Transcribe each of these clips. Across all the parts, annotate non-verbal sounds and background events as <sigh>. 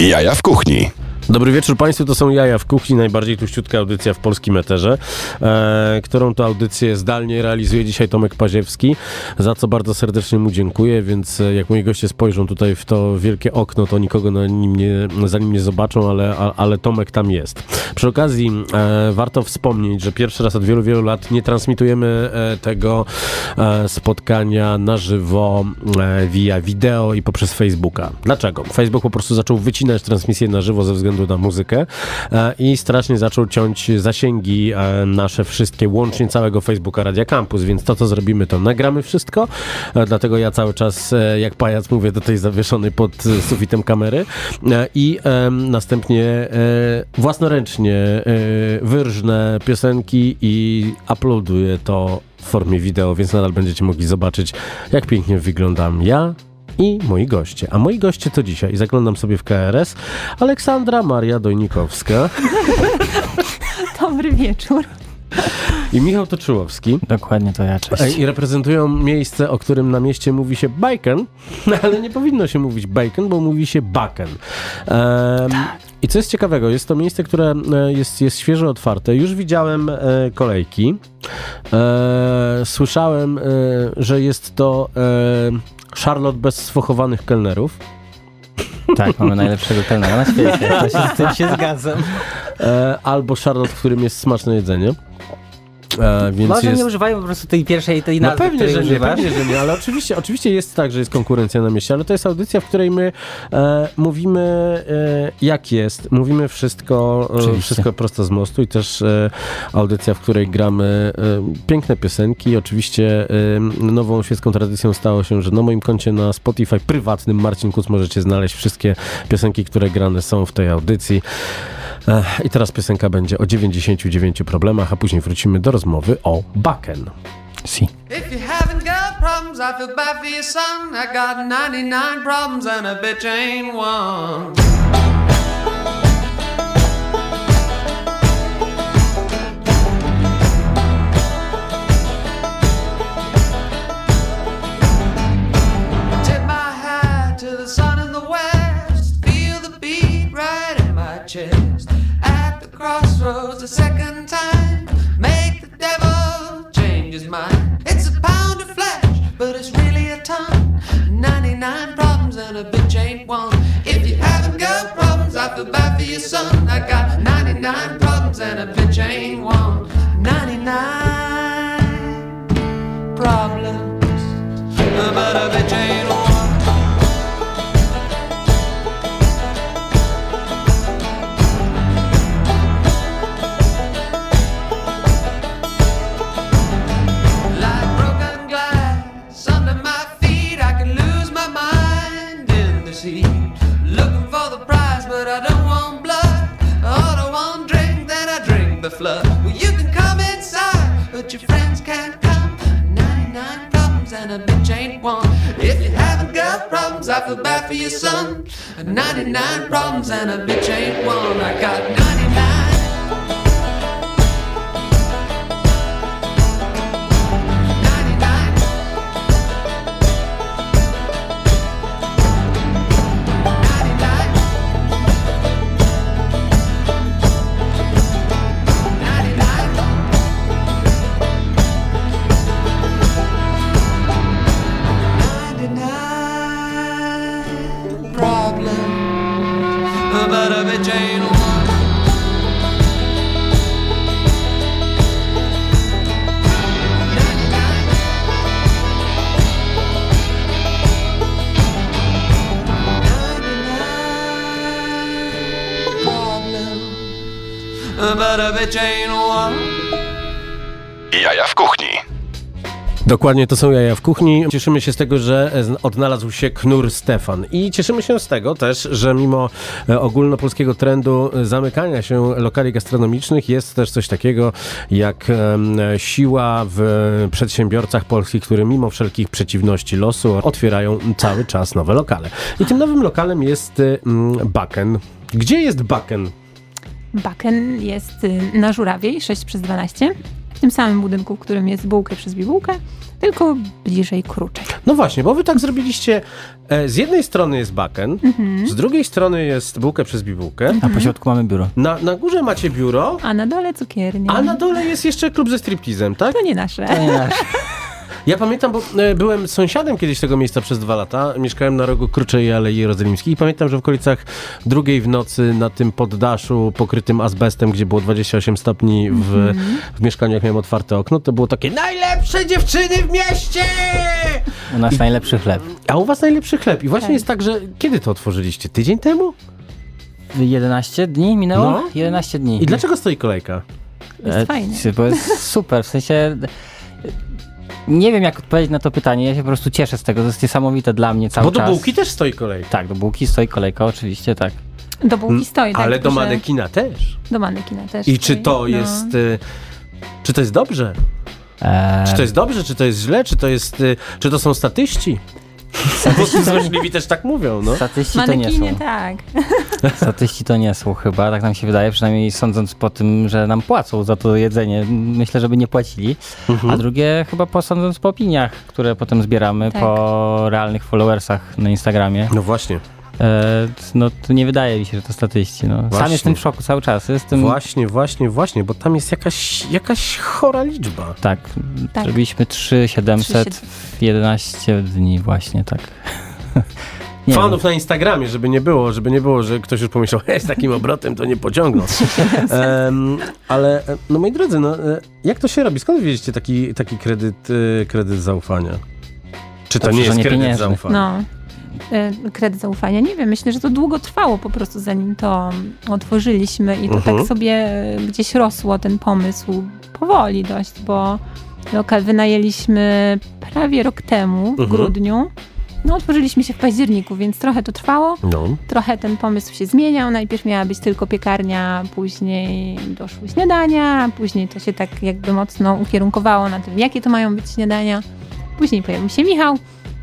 Jaja w kuchni. Dobry wieczór Państwu, to są Jaja w Kuchni, najbardziej tuściutka audycja w polskim eterze, e, którą to audycję zdalnie realizuje dzisiaj Tomek Paziewski, za co bardzo serdecznie mu dziękuję, więc e, jak moi goście spojrzą tutaj w to wielkie okno, to nikogo na nim nie, za nim nie zobaczą, ale, a, ale Tomek tam jest. Przy okazji e, warto wspomnieć, że pierwszy raz od wielu, wielu lat nie transmitujemy e, tego e, spotkania na żywo e, via wideo i poprzez Facebooka. Dlaczego? Facebook po prostu zaczął wycinać transmisję na żywo ze względu na muzykę e, i strasznie zaczął ciąć zasięgi e, nasze wszystkie, łącznie całego Facebooka Radia Campus, więc to, co zrobimy, to nagramy wszystko, e, dlatego ja cały czas, jak pajac mówię do tej zawieszonej pod sufitem kamery. I następnie własnoręcznie wyrżnę piosenki i uploaduję to w formie wideo, więc nadal będziecie mogli zobaczyć, jak pięknie wyglądam ja, i moi goście. A moi goście to dzisiaj, zaglądam sobie w KRS, Aleksandra Maria Dojnikowska <laughs> Dobry wieczór. i Michał Toczyłowski. Dokładnie to ja, E, cześć. I reprezentują miejsce, o którym na mieście mówi się bacon, <laughs> ale nie powinno się mówić bacon, bo mówi się baken. Em, I co jest ciekawego, jest to miejsce, które e, jest, jest świeżo otwarte. Już widziałem e, kolejki. E, słyszałem, e, że jest to e, Charlotte bez sfochowanych kelnerów. Tak, mamy najlepszego kelnera na świecie. To się, z tym się zgadzam. E, albo Charlotte, w którym jest smaczne jedzenie. E, więc Może jest... nie używają po prostu tej pierwszej, tej No nazwy, pewnie, której że nie, pewnie, że nie, ale oczywiście, oczywiście jest tak, że jest konkurencja na mieście, ale to jest audycja, w której my e, mówimy e, jak jest, mówimy wszystko, e, Oczywiście. wszystko prosto z mostu i też e, audycja, w której gramy e, piękne piosenki. Oczywiście nową świecką tradycją stało się, że na moim koncie na Spotify prywatnym Marcin Kuc możecie znaleźć wszystkie piosenki, które grane są w tej audycji. I teraz piosenka będzie o 99 problemach, a później wrócimy do rozmowy o Baken. Si. If you haven't got problems, I feel bad for your son. I got 99 problems and a bitch ain't one. Crossroads, the second time. Make the devil change his mind. It's a pound of flesh, but it's really a ton. 99 problems and a bitch ain't one. If you haven't got problems, I feel bad for your son. I got 99 problems and a bitch ain't one. 99 problems, but a bitch ain't one. But I don't want blood. I want drink, then I drink the flood. Well, you can come inside, but your friends can't come. 99 problems and a bitch ain't one. If you haven't got problems, I feel bad for your son. 99 problems and a bitch ain't one. I got 99. 99 Jaja w kuchni. Dokładnie, to są jaja w kuchni. Cieszymy się z tego, że odnalazł się Knur Stefan. I cieszymy się z tego też, że mimo e, ogólnopolskiego trendu e, zamykania się lokali gastronomicznych jest też coś takiego jak siła w przedsiębiorcach polskich, które mimo wszelkich przeciwności losu otwierają cały czas nowe lokale. I tym nowym lokalem jest e, Baken. Gdzie jest Baken? Baken jest y, na Żurawiej 6 przez 12. W tym samym budynku, w którym jest bułkę przez bibułkę. tylko bliżej kruczek. No właśnie, bo wy tak zrobiliście, e, z jednej strony jest baken, Mhm. z drugiej strony jest bułkę przez bibułkę, A po środku mamy biuro. na, na górze macie biuro, A na dole cukiernia. a na dole jest jeszcze klub ze striptizem, tak? To nie nasze. To nie nasz. <laughs> Ja pamiętam, bo e, byłem sąsiadem kiedyś tego miejsca przez dwa lata. Mieszkałem na rogu Kruczej Alei Jerozolimskiej i pamiętam, że w okolicach drugiej w nocy na tym poddaszu pokrytym azbestem, gdzie było 28 stopni w, Mhm. w mieszkaniu, jak miałem otwarte okno, to było takie najlepsze dziewczyny w mieście! U nas najlepszy chleb. A u was najlepszy chleb. I właśnie Tak. jest tak, że kiedy to otworzyliście? Tydzień temu? 11 dni minęło? No. 11 dni. I dlaczego stoi kolejka? Jest E, fajne. Bo jest super, <laughs> w sensie... Nie wiem, jak odpowiedzieć na to pytanie. Ja się po prostu cieszę z tego. To jest niesamowite dla mnie cały Bo do czas. bułki też stoi kolejka. Tak, do bułki stoi kolejka, oczywiście, tak. Do bułki stoi, tak? Ale do tylko że- manekina też. Do manekina też. I czy stoi, to no. jest... y, Czy to jest dobrze? Eee, Czy to jest dobrze, czy to jest źle, czy to jest, y, czy to są statyści? Bo złośliwi też tak mówią, no. Statyści to nie są. tak. Statyści to nie są chyba, tak nam się wydaje, przynajmniej sądząc po tym, że nam płacą za to jedzenie. Myślę, żeby nie płacili. Mhm. A drugie chyba posądząc po opiniach, które potem zbieramy Tak. po realnych followersach na Instagramie. No właśnie, no to nie wydaje mi się, że to statyści. No. Sam jestem w szoku cały czas. Jestem... właśnie, właśnie, właśnie, bo tam jest jakaś, jakaś chora liczba. Tak, Tak. zrobiliśmy 3700 3, w 11 dni właśnie, tak. <laughs> Nie Fanów na Instagramie, żeby nie było, żeby nie było, że ktoś już pomyślał, "He, z takim obrotem to nie pociągną. <laughs> Em, ale, e, no moi drodzy, no, e, jak to się robi? Skąd wiedzieliście taki, taki kredyt, e, kredyt zaufania? Czy to Dobrze, nie jest kredyt pieniężny. zaufania? No. E, Kredyt zaufania. Nie wiem, myślę, że to długo trwało po prostu, zanim to otworzyliśmy i to Mhm. tak sobie e, gdzieś rosło ten pomysł powoli dość, bo lokal wynajęliśmy prawie rok temu, w Mhm. grudniu. No, otworzyliśmy się w październiku, więc trochę to trwało. No. Trochę ten pomysł się zmieniał. Najpierw miała być tylko piekarnia, później doszły śniadania, później to się tak jakby mocno ukierunkowało na tym, jakie to mają być śniadania. Później pojawił się Michał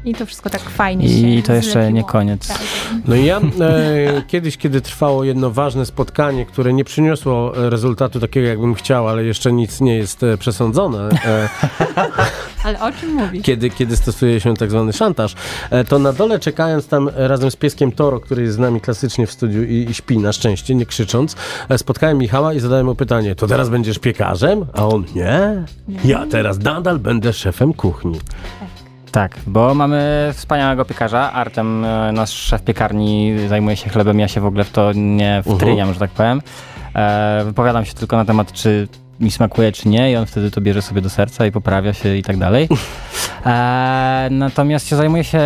i to wszystko tak fajnie się I to jeszcze zlepiło. nie koniec. Tak. No i ja e, kiedyś, kiedy trwało jedno ważne spotkanie, które nie przyniosło e, rezultatu takiego, jakbym chciał, ale jeszcze nic nie jest e, przesądzone, e, <laughs> Ale o czym mówisz? kiedy, kiedy stosuje się tak zwany szantaż, e, to na dole czekając tam e, razem z pieskiem Toro, który jest z nami klasycznie w studiu i, i śpi na szczęście, nie krzycząc, e, spotkałem Michała i zadałem mu pytanie, to teraz będziesz piekarzem? A on, nie, ja teraz nadal będę szefem kuchni. Tak, bo mamy wspaniałego piekarza. Artem, e, nasz szef piekarni, zajmuje się chlebem. Ja się w ogóle w to nie wtryniam, że tak powiem. E, wypowiadam się tylko na temat, czy mi smakuje, czy nie, i on wtedy to bierze sobie do serca i poprawia się i tak dalej. E, natomiast się zajmuje się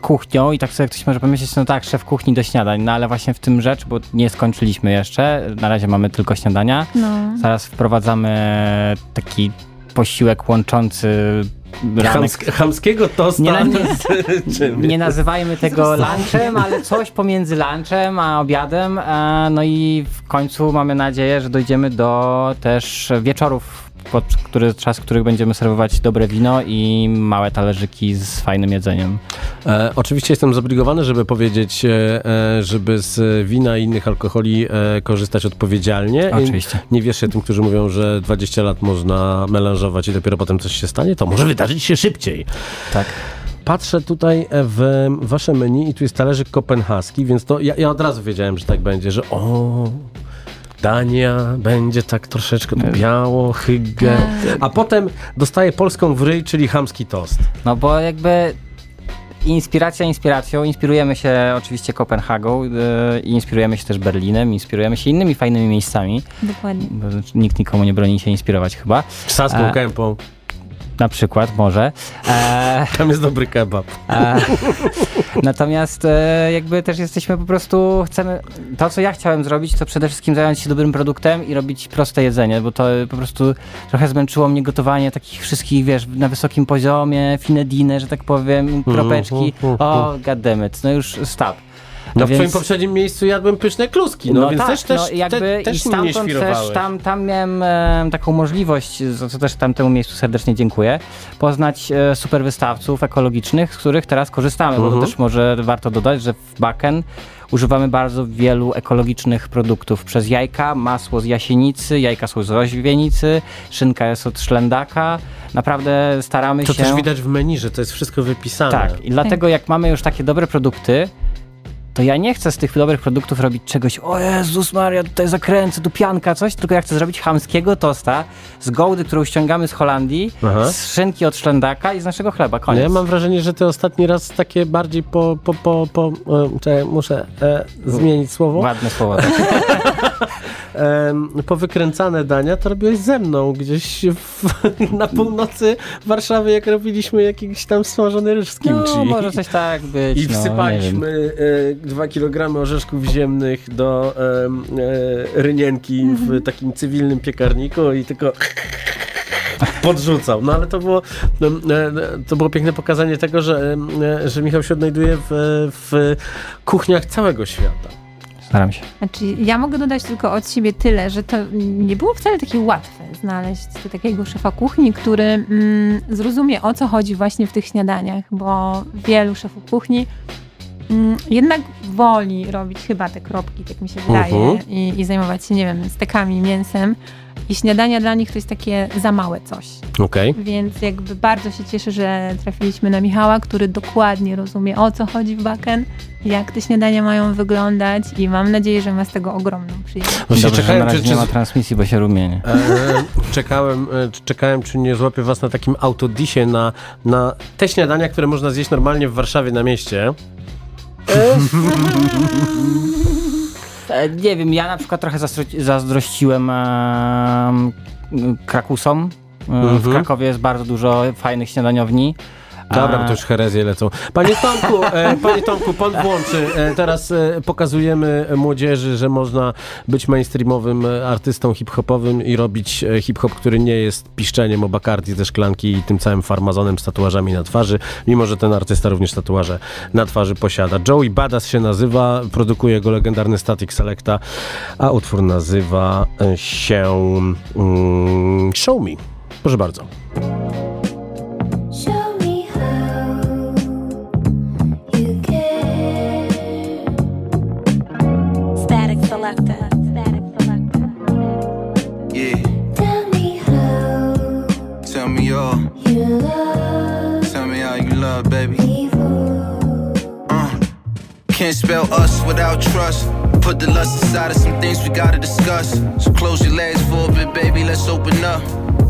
kuchnią i tak sobie ktoś może pomyśleć, no tak, szef kuchni do śniadań, no ale właśnie w tym rzecz, bo nie skończyliśmy jeszcze, na razie mamy tylko śniadania. No. Zaraz wprowadzamy taki posiłek łączący ranek Chamsk, chamskiego tosta Nie, nie. nie nazywajmy tego lunchem, ale coś pomiędzy lunchem a obiadem. E, No i w końcu mamy nadzieję, że dojdziemy do też wieczorów, pod który, czas których będziemy serwować dobre wino i małe talerzyki z fajnym jedzeniem. E, oczywiście jestem zobligowany, żeby powiedzieć, e, e, żeby z wina i innych alkoholi e, korzystać odpowiedzialnie. I Oczywiście. Nie wierzcie tym, którzy mówią, że 20 lat można melanżować i dopiero potem coś się stanie. To może wydarzyć się szybciej. Tak. Patrzę tutaj w wasze menu i tu jest talerzyk kopenhaski, więc to ja, ja od razu wiedziałem, że tak będzie, że o... Dania będzie tak troszeczkę biało, hygge. A potem dostaje polską w ryj, czyli chamski tost. No bo jakby inspiracja inspiracją, inspirujemy się oczywiście Kopenhagą, yy, i inspirujemy się też Berlinem, inspirujemy się innymi fajnymi miejscami, Dokładnie. bo nikt nikomu nie broni się inspirować chyba. Saską E, kępą. Na przykład, może. E, Tam jest dobry kebab. e, natomiast e, jakby też jesteśmy po prostu, chcemy, to co ja chciałem zrobić, to przede wszystkim zająć się dobrym produktem i robić proste jedzenie, bo to po prostu trochę zmęczyło mnie gotowanie takich wszystkich, wiesz, na wysokim poziomie, finedine, że tak powiem, kropeczki. O, goddammit, no już stop. No w Więc- twoim poprzednim miejscu jadłem pyszne kluski, no, więc tak, też, też, no, jakby te, i też nie stamtąd też tam, tam miałem e, taką możliwość, za co też tamtemu miejscu serdecznie dziękuję, poznać e, super wystawców ekologicznych, z których teraz korzystamy, bo Mhm. to też może warto dodać, że w Baken używamy bardzo wielu ekologicznych produktów. Przez jajka, masło z jasienicy, jajka są z roźwienicy, szynka jest od szlendaka. Naprawdę staramy To się... też widać w menu, że to jest wszystko wypisane. Tak, i dlatego jak mamy już takie dobre produkty, to ja nie chcę z tych dobrych produktów robić czegoś, o Jezus Maria, tutaj zakręcę, tu pianka, coś, tylko ja chcę zrobić chamskiego tosta z gołdy, którą ściągamy z Holandii, Aha. z szynki od szlendaka i z naszego chleba, No koniec. ja mam wrażenie, że ty ostatni raz takie bardziej po, po, po, po e, czekaj, muszę e, zmienić słowo, Ładne słowo. Tak. <laughs> <laughs> Em, po wykręcane dania to robiłeś ze mną gdzieś w, <laughs> na północy Warszawy, jak robiliśmy jakiś tam smażony ryż z kimchi. No, może coś tak być, I no, wsypaliśmy e, 2 kg orzeszków ziemnych do em, e, rynienki w takim cywilnym piekarniku i tylko podrzucał. No ale to było, no, e, to było piękne pokazanie tego, że, e, że Michał się odnajduje w, w kuchniach całego świata. Staram się. Znaczy, ja mogę dodać tylko od siebie tyle, że to nie było wcale takie łatwe znaleźć takiego szefa kuchni, który mm, zrozumie o co chodzi właśnie w tych śniadaniach, bo wielu szefów kuchni mm, jednak woli robić chyba te kropki, tak mi się wydaje, Mhm. i, i zajmować się, nie wiem, stekami, mięsem. I śniadania dla nich to jest takie za małe coś. Okej. Więc jakby bardzo się cieszę, że trafiliśmy na Michała, który dokładnie rozumie o co chodzi w baken, jak te śniadania mają wyglądać i mam nadzieję, że ma z tego ogromną przyjemność. Właśnie Dobrze, że czekałem, na czy, razie czy, nie ma transmisji, bo się rumienie. E, czekałem, e, czekałem, czy nie złapię was na takim autodisie na, na te śniadania, które można zjeść normalnie w Warszawie na mieście. <laughs> E, Nie wiem, ja na przykład trochę zazdro- zazdrościłem em, Krakusom. E, W Mhm. Krakowie jest bardzo dużo fajnych śniadaniowni. Dobra, bo to już herezje lecą. Panie Tomku, e, panie Tomku, pan włączy. E, teraz e, pokazujemy młodzieży, że można być mainstreamowym e, artystą hip-hopowym i robić e, hip-hop, który nie jest piszczeniem o Bacardi ze szklanki i tym całym farmazonem z tatuażami na twarzy, mimo że ten artysta również tatuaże na twarzy posiada. Joey Badass się nazywa, produkuje go legendarny Static Selecta, a utwór nazywa e, się mm, Show Me. Proszę bardzo. Spell us without trust. Put the lust aside of some things we gotta discuss. So close your legs for a bit, baby. Let's open up.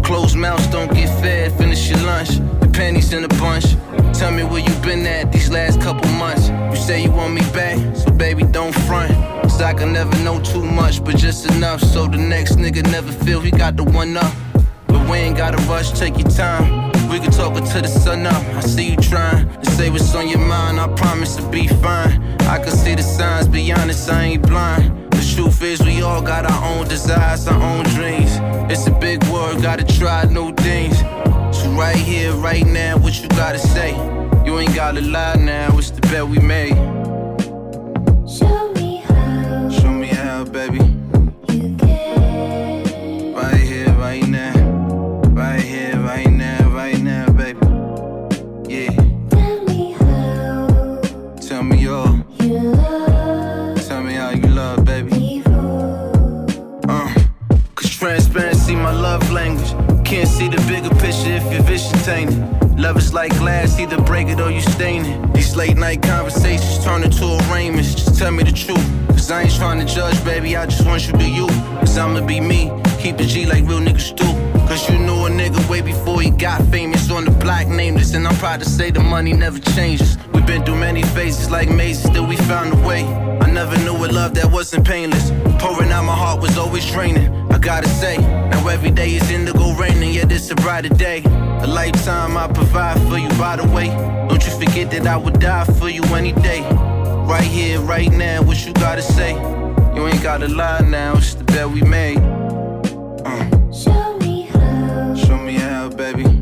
Closed mouths don't get fed. Finish your lunch. Your panties in a bunch. Tell me where you been at these last couple months. You say you want me back, so baby don't front. Cause I can never know too much, but just enough so the next nigga never feel he got the one up. But we ain't gotta rush, take your time. We can talk until the sun up. I see you trying to say what's on your mind. I promise to be fine. I can see the signs, be honest, I ain't blind. The truth is, we all got our own desires, our own dreams. It's a big world, gotta try new things. So, right here, right now, what you gotta say? You ain't gotta lie now, it's the bet we made. See the bigger picture if your vision tainted. Love is like glass, either break it or you stain it. These late night conversations turn into arraignments. Just tell me the truth. Cause I ain't trying to judge, baby. I just want you to be you. Cause I'ma be me. Keep it G like real niggas do. Cause you knew a nigga way before he got famous on the block nameless. And I'm proud to say the money never changes. We've been through many phases like mazes, still we found a way. I never knew a love that wasn't painless. Pouring out my heart was always draining. Gotta say, now every day is indigo raining, yet it's a brighter day. A lifetime I provide for you, by the way. Don't you forget that I would die for you any day. Right here, right now, what you gotta say? You ain't gotta lie now, it's the bet we made. Uh, Show me how show me how, baby.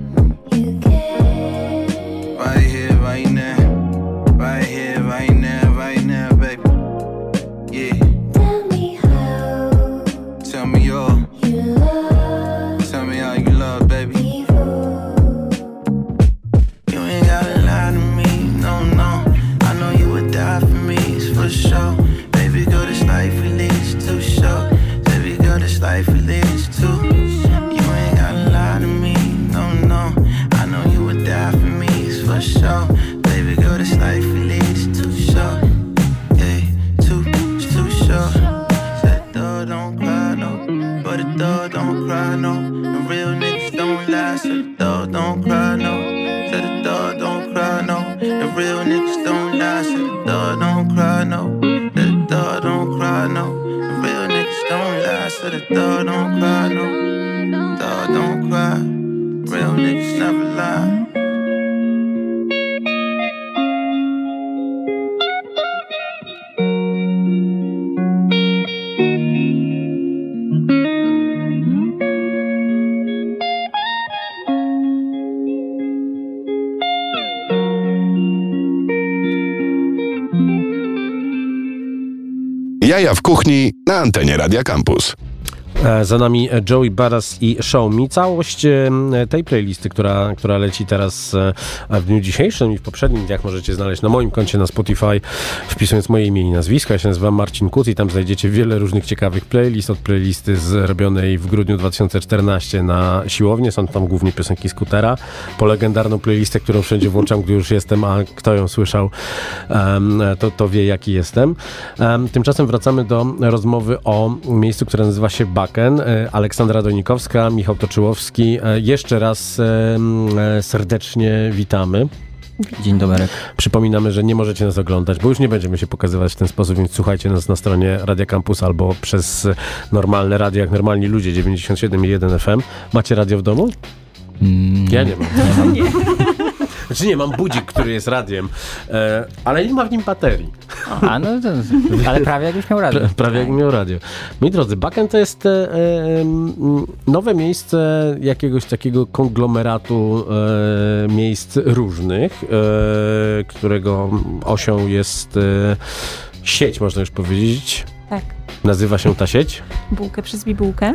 Jaja w kuchni na antenie Radia Campus. E, Za nami Joey Badass i Me. Całość e, tej playlisty, która, która leci teraz e, w dniu dzisiejszym i w poprzednim dniach możecie znaleźć na moim koncie na Spotify, wpisując moje imię i nazwisko. Ja się nazywam Marcin Kuc i tam znajdziecie wiele różnych ciekawych playlist. Od playlisty zrobionej w grudniu 2014 na siłownię. Są tam głównie piosenki Skutera. Po legendarną playlistę, którą wszędzie włączam, gdy już jestem, a kto ją słyszał, to, to wie jaki jestem. Em, Tymczasem wracamy do rozmowy o miejscu, które nazywa się Baken. E, Aleksandra Donikowska, Michał Toczyłowski. E, Jeszcze raz e, serdecznie witamy. Dzień dobry. Przypominamy, że nie możecie nas oglądać, bo już nie będziemy się pokazywać w ten sposób, więc słuchajcie nas na stronie Radia Campus albo przez normalne radio, jak normalni ludzie, 97,1 FM. Macie radio w domu? Mm, Ja nie mam. <laughs> Znaczy nie, mam budzik, który jest radiem, e, ale nie ma w nim baterii. A no to, ale prawie jakbyś miał radę. Pra- <laughs> Prawie jak miał radio. Moi drodzy, Baken to jest e, e, nowe miejsce jakiegoś takiego konglomeratu e, miejsc różnych, e, którego osią jest e, sieć, można już powiedzieć. Tak. Nazywa się ta sieć, Bułkę przez bibułkę.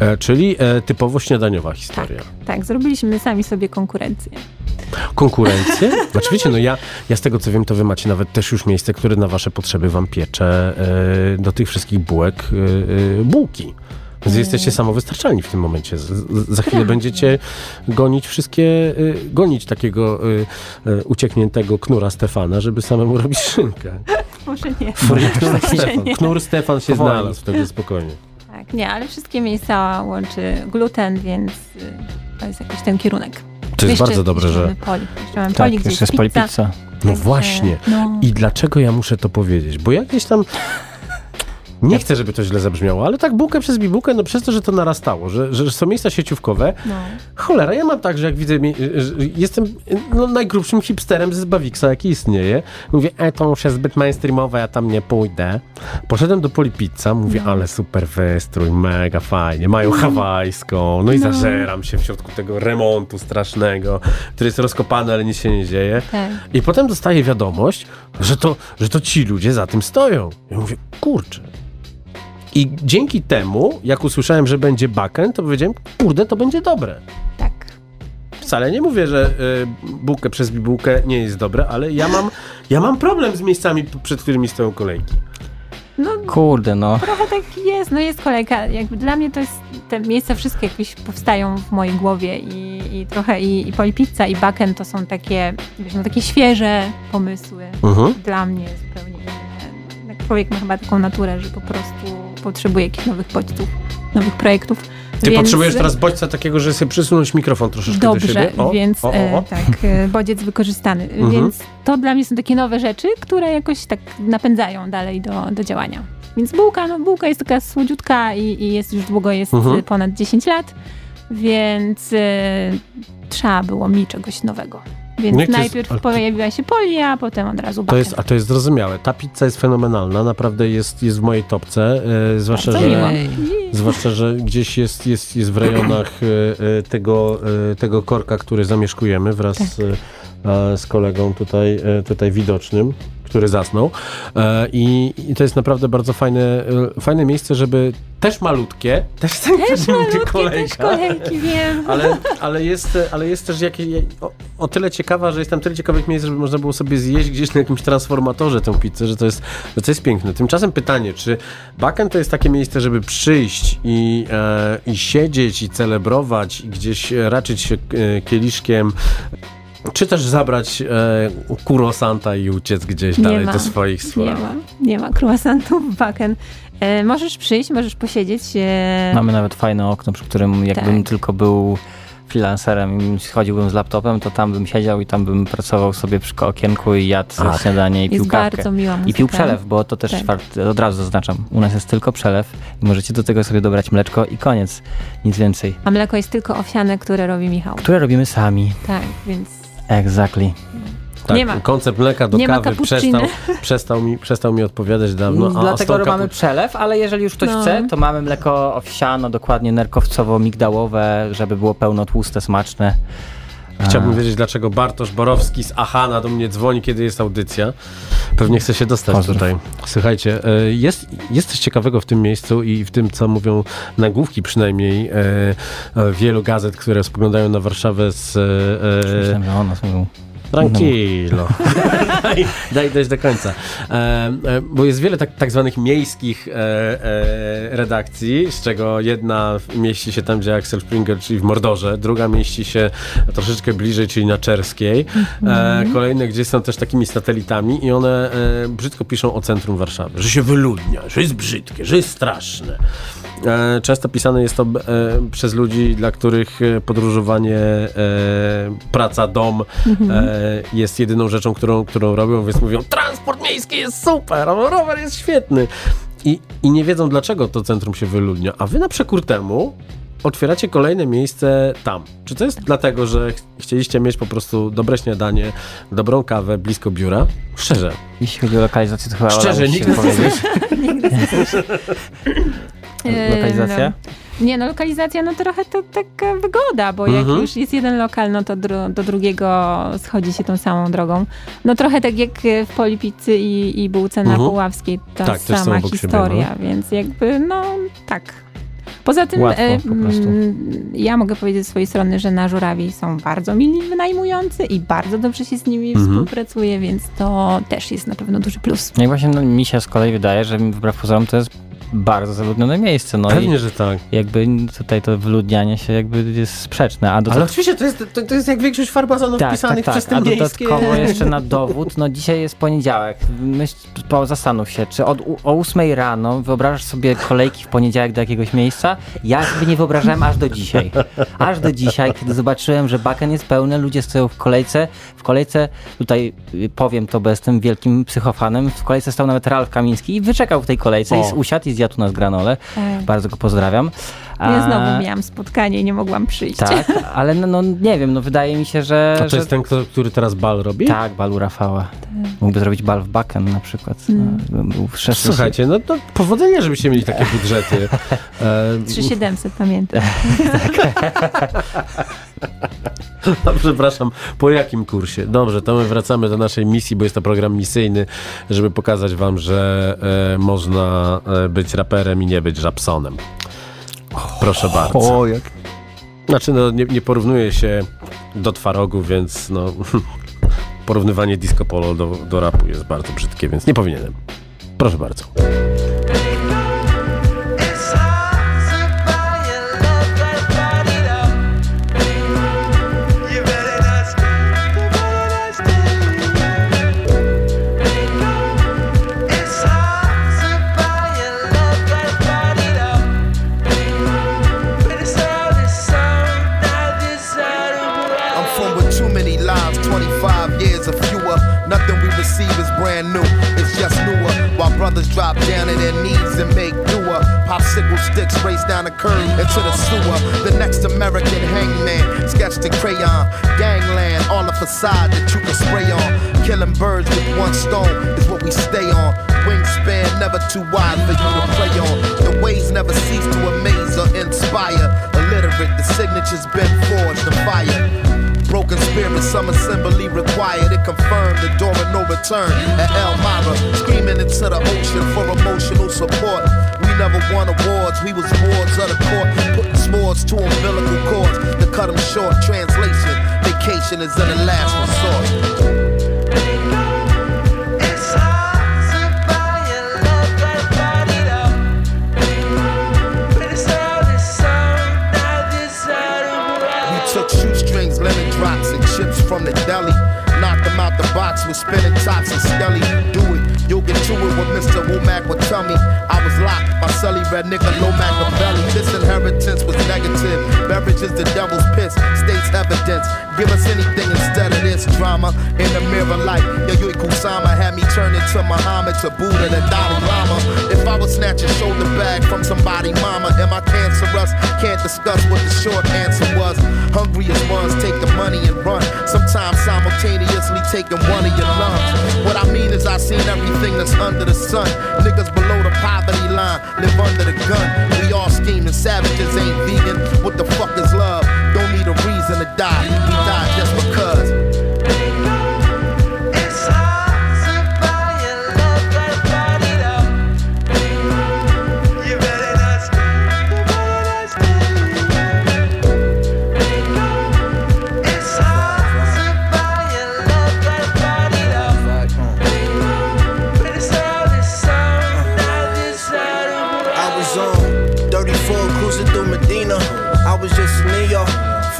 E, czyli e, typowo śniadaniowa historia. Tak, zrobiliśmy sami sobie konkurencję. Konkurencję? <laughs> Znaczy wiecie, no ja, ja z tego co wiem, to wy macie nawet też już miejsce, które na wasze potrzeby wam piecze e, do tych wszystkich bułek e, e, bułki. Więc jesteście samowystarczalni w tym momencie. Z, z, za chwilę będziecie gonić wszystkie, e, gonić takiego e, e, uciekniętego knura Stefana, żeby samemu robić szynkę. <laughs> Może nie. Knur Stefan, knur Stefan się Powoli. znalazł, wtedy spokojnie. Tak, nie, ale wszystkie miejsca łączy gluten, więc y, to jest jakiś ten kierunek. To jest Jeszcze- bardzo dobrze, jeszcze że... mamy Poli. Jeszcze mamy Tak, poli, gdzie jeszcze jest pizza. No właśnie. No, I dlaczego ja muszę to powiedzieć? Bo ja gdzieś tam. Nie chcę, żeby to źle zabrzmiało, ale tak bułkę przez bibułkę, no przez to, że to narastało, że, że są miejsca sieciówkowe. no. Cholera, ja mam tak, że jak widzę, że jestem no, najgrubszym hipsterem z Bawiksa, jaki istnieje. Mówię, e, to już jest zbyt mainstreamowe, ja tam nie pójdę. Poszedłem do Polipizza, mówię, ale super wystrój, mega fajnie, mają hawajską, no i No. zażeram się w środku tego remontu strasznego, który jest rozkopany, ale nic się nie dzieje. Tak. I potem dostaję wiadomość, że to, że to ci ludzie za tym stoją. Ja mówię, kurczę. I dzięki temu, jak usłyszałem, że będzie backend, to powiedziałem, kurde, to będzie dobre. tak. Wcale nie mówię, że y, bułkę przez bibułkę nie jest dobre, ale ja mam, ja mam problem z miejscami, przed którymi stoją kolejki. No, Kurde, no. trochę tak jest, no jest kolejka. Jakby dla mnie to jest, te miejsca wszystkie jakieś powstają w mojej głowie i, i trochę i, i Polipizza i Baken to są takie, wiesz, no takie świeże pomysły. Mhm. Dla mnie zupełnie inne. Tak człowiek ma chyba taką naturę, że po prostu potrzebuje jakichś nowych bodźców, nowych projektów. Ty Więc- potrzebujesz teraz bodźca takiego, że sobie przysunąć mikrofon troszeczkę do Dobrze, siebie. O, więc o, o, e, o. tak, e, bodziec wykorzystany. Mhm. Więc to dla mnie są takie nowe rzeczy, które jakoś tak napędzają dalej do, do działania. Więc bułka, no bułka jest taka słodziutka i, i jest już długo, jest Mhm. ponad 10 lat, więc e, trzeba było mi czegoś nowego. Więc to jest- najpierw ale to- pojawiła się polia, a potem od razu To jest, a to jest zrozumiałe. Ta pizza jest fenomenalna, naprawdę jest, jest w mojej topce, e, zwłaszcza, Bardzo że... Zwłaszcza, że gdzieś jest, jest, jest w rejonach e, e, tego, e, tego korka, który zamieszkujemy wraz Tak. z, e, z kolegą tutaj, e, tutaj widocznym, który zasnął. E, I, I to jest naprawdę bardzo fajne, e, fajne miejsce, żeby też malutkie, też, <laughs> Też malutkie, też kolejka, kolejki, wiem. <laughs> ale, <laughs> ale, jest, ale jest też jakieś, o, o tyle ciekawa, że jest tam tyle ciekawych miejsc, żeby można było sobie zjeść gdzieś na jakimś transformatorze tę pizzę, że to jest, że to jest piękne. Tymczasem pytanie, czy Baken to jest takie miejsce, żeby przyjść i, e, i siedzieć i celebrować i gdzieś raczyć się e, kieliszkiem czy też zabrać e, kurosanta i uciec gdzieś Nie dalej ma. do swoich Nie spraw. ma, nie ma croissantów baken. E, możesz przyjść, możesz posiedzieć. E, Mamy nawet fajne okno, przy którym jakbym Tak. tylko był freelancerem i chodziłbym z laptopem, to tam bym siedział i tam bym pracował sobie przy okienku i jadł śniadanie i pił Jest kawkę. bardzo miła muzyka. I pił przelew, bo to też Tak. od razu zaznaczam. U nas jest tylko przelew i możecie do tego sobie dobrać mleczko i koniec. Nic więcej. A mleko jest tylko owsiane, które robi Michał. Które robimy sami. Tak, więc Exactly. Tak, Nie ma. koncept mleka do Nie kawy przestał, przestał, mi, przestał mi odpowiadać dawno. Mm, a Dlatego stąd mamy przelew, ale jeżeli już ktoś No. chce, to mamy mleko owsiano, dokładnie nerkowcowo-migdałowe, żeby było pełno tłuste, smaczne. Chciałbym wiedzieć, dlaczego Bartosz Borowski z Ahana do mnie dzwoni, kiedy jest audycja. Pewnie chce się dostać Pozdrów. tutaj. Słuchajcie, e, jest, jest coś ciekawego w tym miejscu i w tym, co mówią nagłówki przynajmniej e, e, wielu gazet, które spoglądają na Warszawę z... Myślałem, że są... Tranquilo. daj, <laughs> daj dojść do końca. E, e, bo jest wiele tak, tak zwanych miejskich e, e, redakcji, z czego jedna mieści się tam, gdzie Axel Springer, czyli w Mordorze, druga mieści się troszeczkę bliżej, czyli na Czerskiej. E, kolejne, gdzie są też takimi satelitami i one e, brzydko piszą o centrum Warszawy, że się wyludnia, że jest brzydkie, że jest straszne. E, Często pisane jest to e, przez ludzi, dla których e, podróżowanie, praca, dom e, jest jedyną rzeczą, którą, którą robią, więc mówią, transport miejski jest super, rower jest świetny. I, I nie wiedzą, dlaczego to centrum się wyludnia. A wy na przekór temu otwieracie kolejne miejsce tam. Czy to jest dlatego, że ch- chcieliście mieć po prostu dobre śniadanie, dobrą kawę blisko biura? Szczerze. Jeśli chodzi o lokalizację, to chyba Szczerze, nikt nie powiedzieć. <laughs> <laughs> E, Lokalizacja? No. Nie, no lokalizacja, no trochę to taka wygoda, bo jak Mhm. już jest jeden lokal, no to dru- do drugiego schodzi się tą samą drogą. No trochę tak jak e, w Polipicy i, i Bułce na Mhm. Puławskiej, ta Tak, sama obok siebie, historia, więc jakby, no tak. Poza tym Łatwo, e, po ja mogę powiedzieć z swojej strony, że na Żurawi są bardzo mili wynajmujący i bardzo dobrze się z nimi Mhm. współpracuje, więc to też jest na pewno duży plus. No i właśnie no, mi się z kolei wydaje, że wbrew pozorom to jest bardzo zaludnione miejsce. No Pewnie, i że tak. jakby tutaj to wyludnianie się jakby jest sprzeczne. A do Ale oczywiście to jest, to, to jest jak większość farbazonów tak, pisanych tak, przez tak. te A miejskie... dodatkowo <laughs> jeszcze na dowód, no dzisiaj jest poniedziałek. Myśl, po, zastanów się, czy od, o 8 rano wyobrażasz sobie kolejki w poniedziałek do jakiegoś miejsca? Ja sobie nie wyobrażałem aż do dzisiaj. Aż do dzisiaj, kiedy zobaczyłem, że baken jest pełny, ludzie stoją w kolejce. W kolejce, tutaj y, powiem to, bo jestem wielkim psychofanem, w kolejce stał nawet Ralf Kamiński i wyczekał w tej kolejce O. i usiadł i zjadł u nas granole. Tak. Bardzo go pozdrawiam. Ja znowu miałam spotkanie i nie mogłam przyjść. Tak, <laughs> ale no, no nie wiem, no wydaje mi się, że... A to że... jest ten, kto, który teraz bal robi? Tak, bal u Rafała. Mógłby zrobić bal w Baken na przykład. Mm. No, był Słuchajcie, no to powodzenia, żebyście mieli takie budżety. <laughs> E, 3700 pamiętam. <laughs> no, przepraszam, po jakim kursie? Dobrze, to my wracamy do naszej misji, bo jest to program misyjny, żeby pokazać wam, że e, można e, być raperem i nie być rapsonem. Proszę bardzo. O, jak... Znaczy, no, nie, nie porównuje się do twarogu, więc no, <laughs> porównywanie disco polo do, do rapu jest bardzo brzydkie, więc nie powinienem. Proszę bardzo. Brothers drop down to their knees and make doer. Popsicle sticks race down the curb into the sewer. The next American hangman, sketched in crayon. Gangland, all the facade that you can spray on. Killing birds with one stone is what we stay on. Wingspan never too wide for you to play on. The ways never cease to amaze or inspire. Illiterate, the signature's been forged fire. Broken spirit, some assembly required. It confirmed the door of no return at Elmira. Screaming into the ocean for emotional support. We never won awards, we was wards of the court. Putting swords to umbilical cords to cut them short. Translation, vacation is in the last resort. Box with spinning tops and skelly. Do it, you'll get to it what Mr. Womack would tell me. I was locked, my Sully, red nigga, low Machiavelli. This inheritance was negative. Beverage is the devil's piss. States evidence. Give us anything instead of this drama. In the mirror light, yo, Yui Kusama had me turn into Muhammad to Buddha to Dalai Lama. If I was snatching shoulder bag from somebody, mama, am I cancerous? Can't discuss what the short answer was. Hungriest ones take the money and run. Sometimes simultaneously taking one of your lungs. What I mean is I seen everything that's under the sun. Niggas below the poverty line live under the gun. We all scheming, savages ain't vegan. What the fuck is love? A reason to die. We die just because.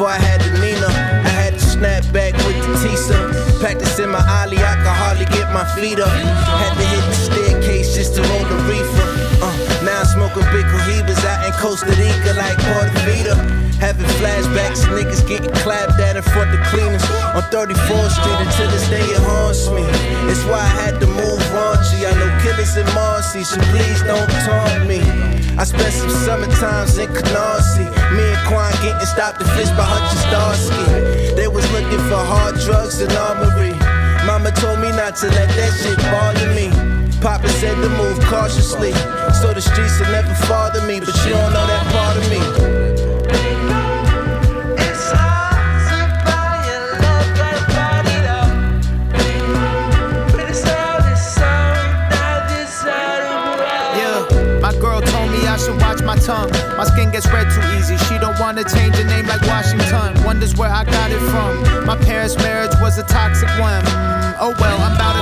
Before I had the Nina. I had to snap back with the Tisa. Practicing my ollie, I could hardly get my feet up. Had to hit the staircase just to roll the reefer. Uh, now I'm smoking big cohibas out in Costa Rica like Puerto Portavita. Having flashbacks, niggas getting clapped at in front of cleaners on 34th Street until this day it haunts me. It's why I had to move raunchy. I know killers in Marcy, so please don't taunt me. I spent some summer times in Canarsie. Me and Quan getting stopped and fished by Hutch Starsky. They was looking for hard drugs and armory. Mama told me not to let that shit bother me. Papa said to move cautiously, so the streets will never bother me. But you don't know that part of me. My skin gets red too easy. She don't wanna change her name like Washington. Wonders where I got it from. My parents' marriage was a toxic one. Mm, oh well, I'm about to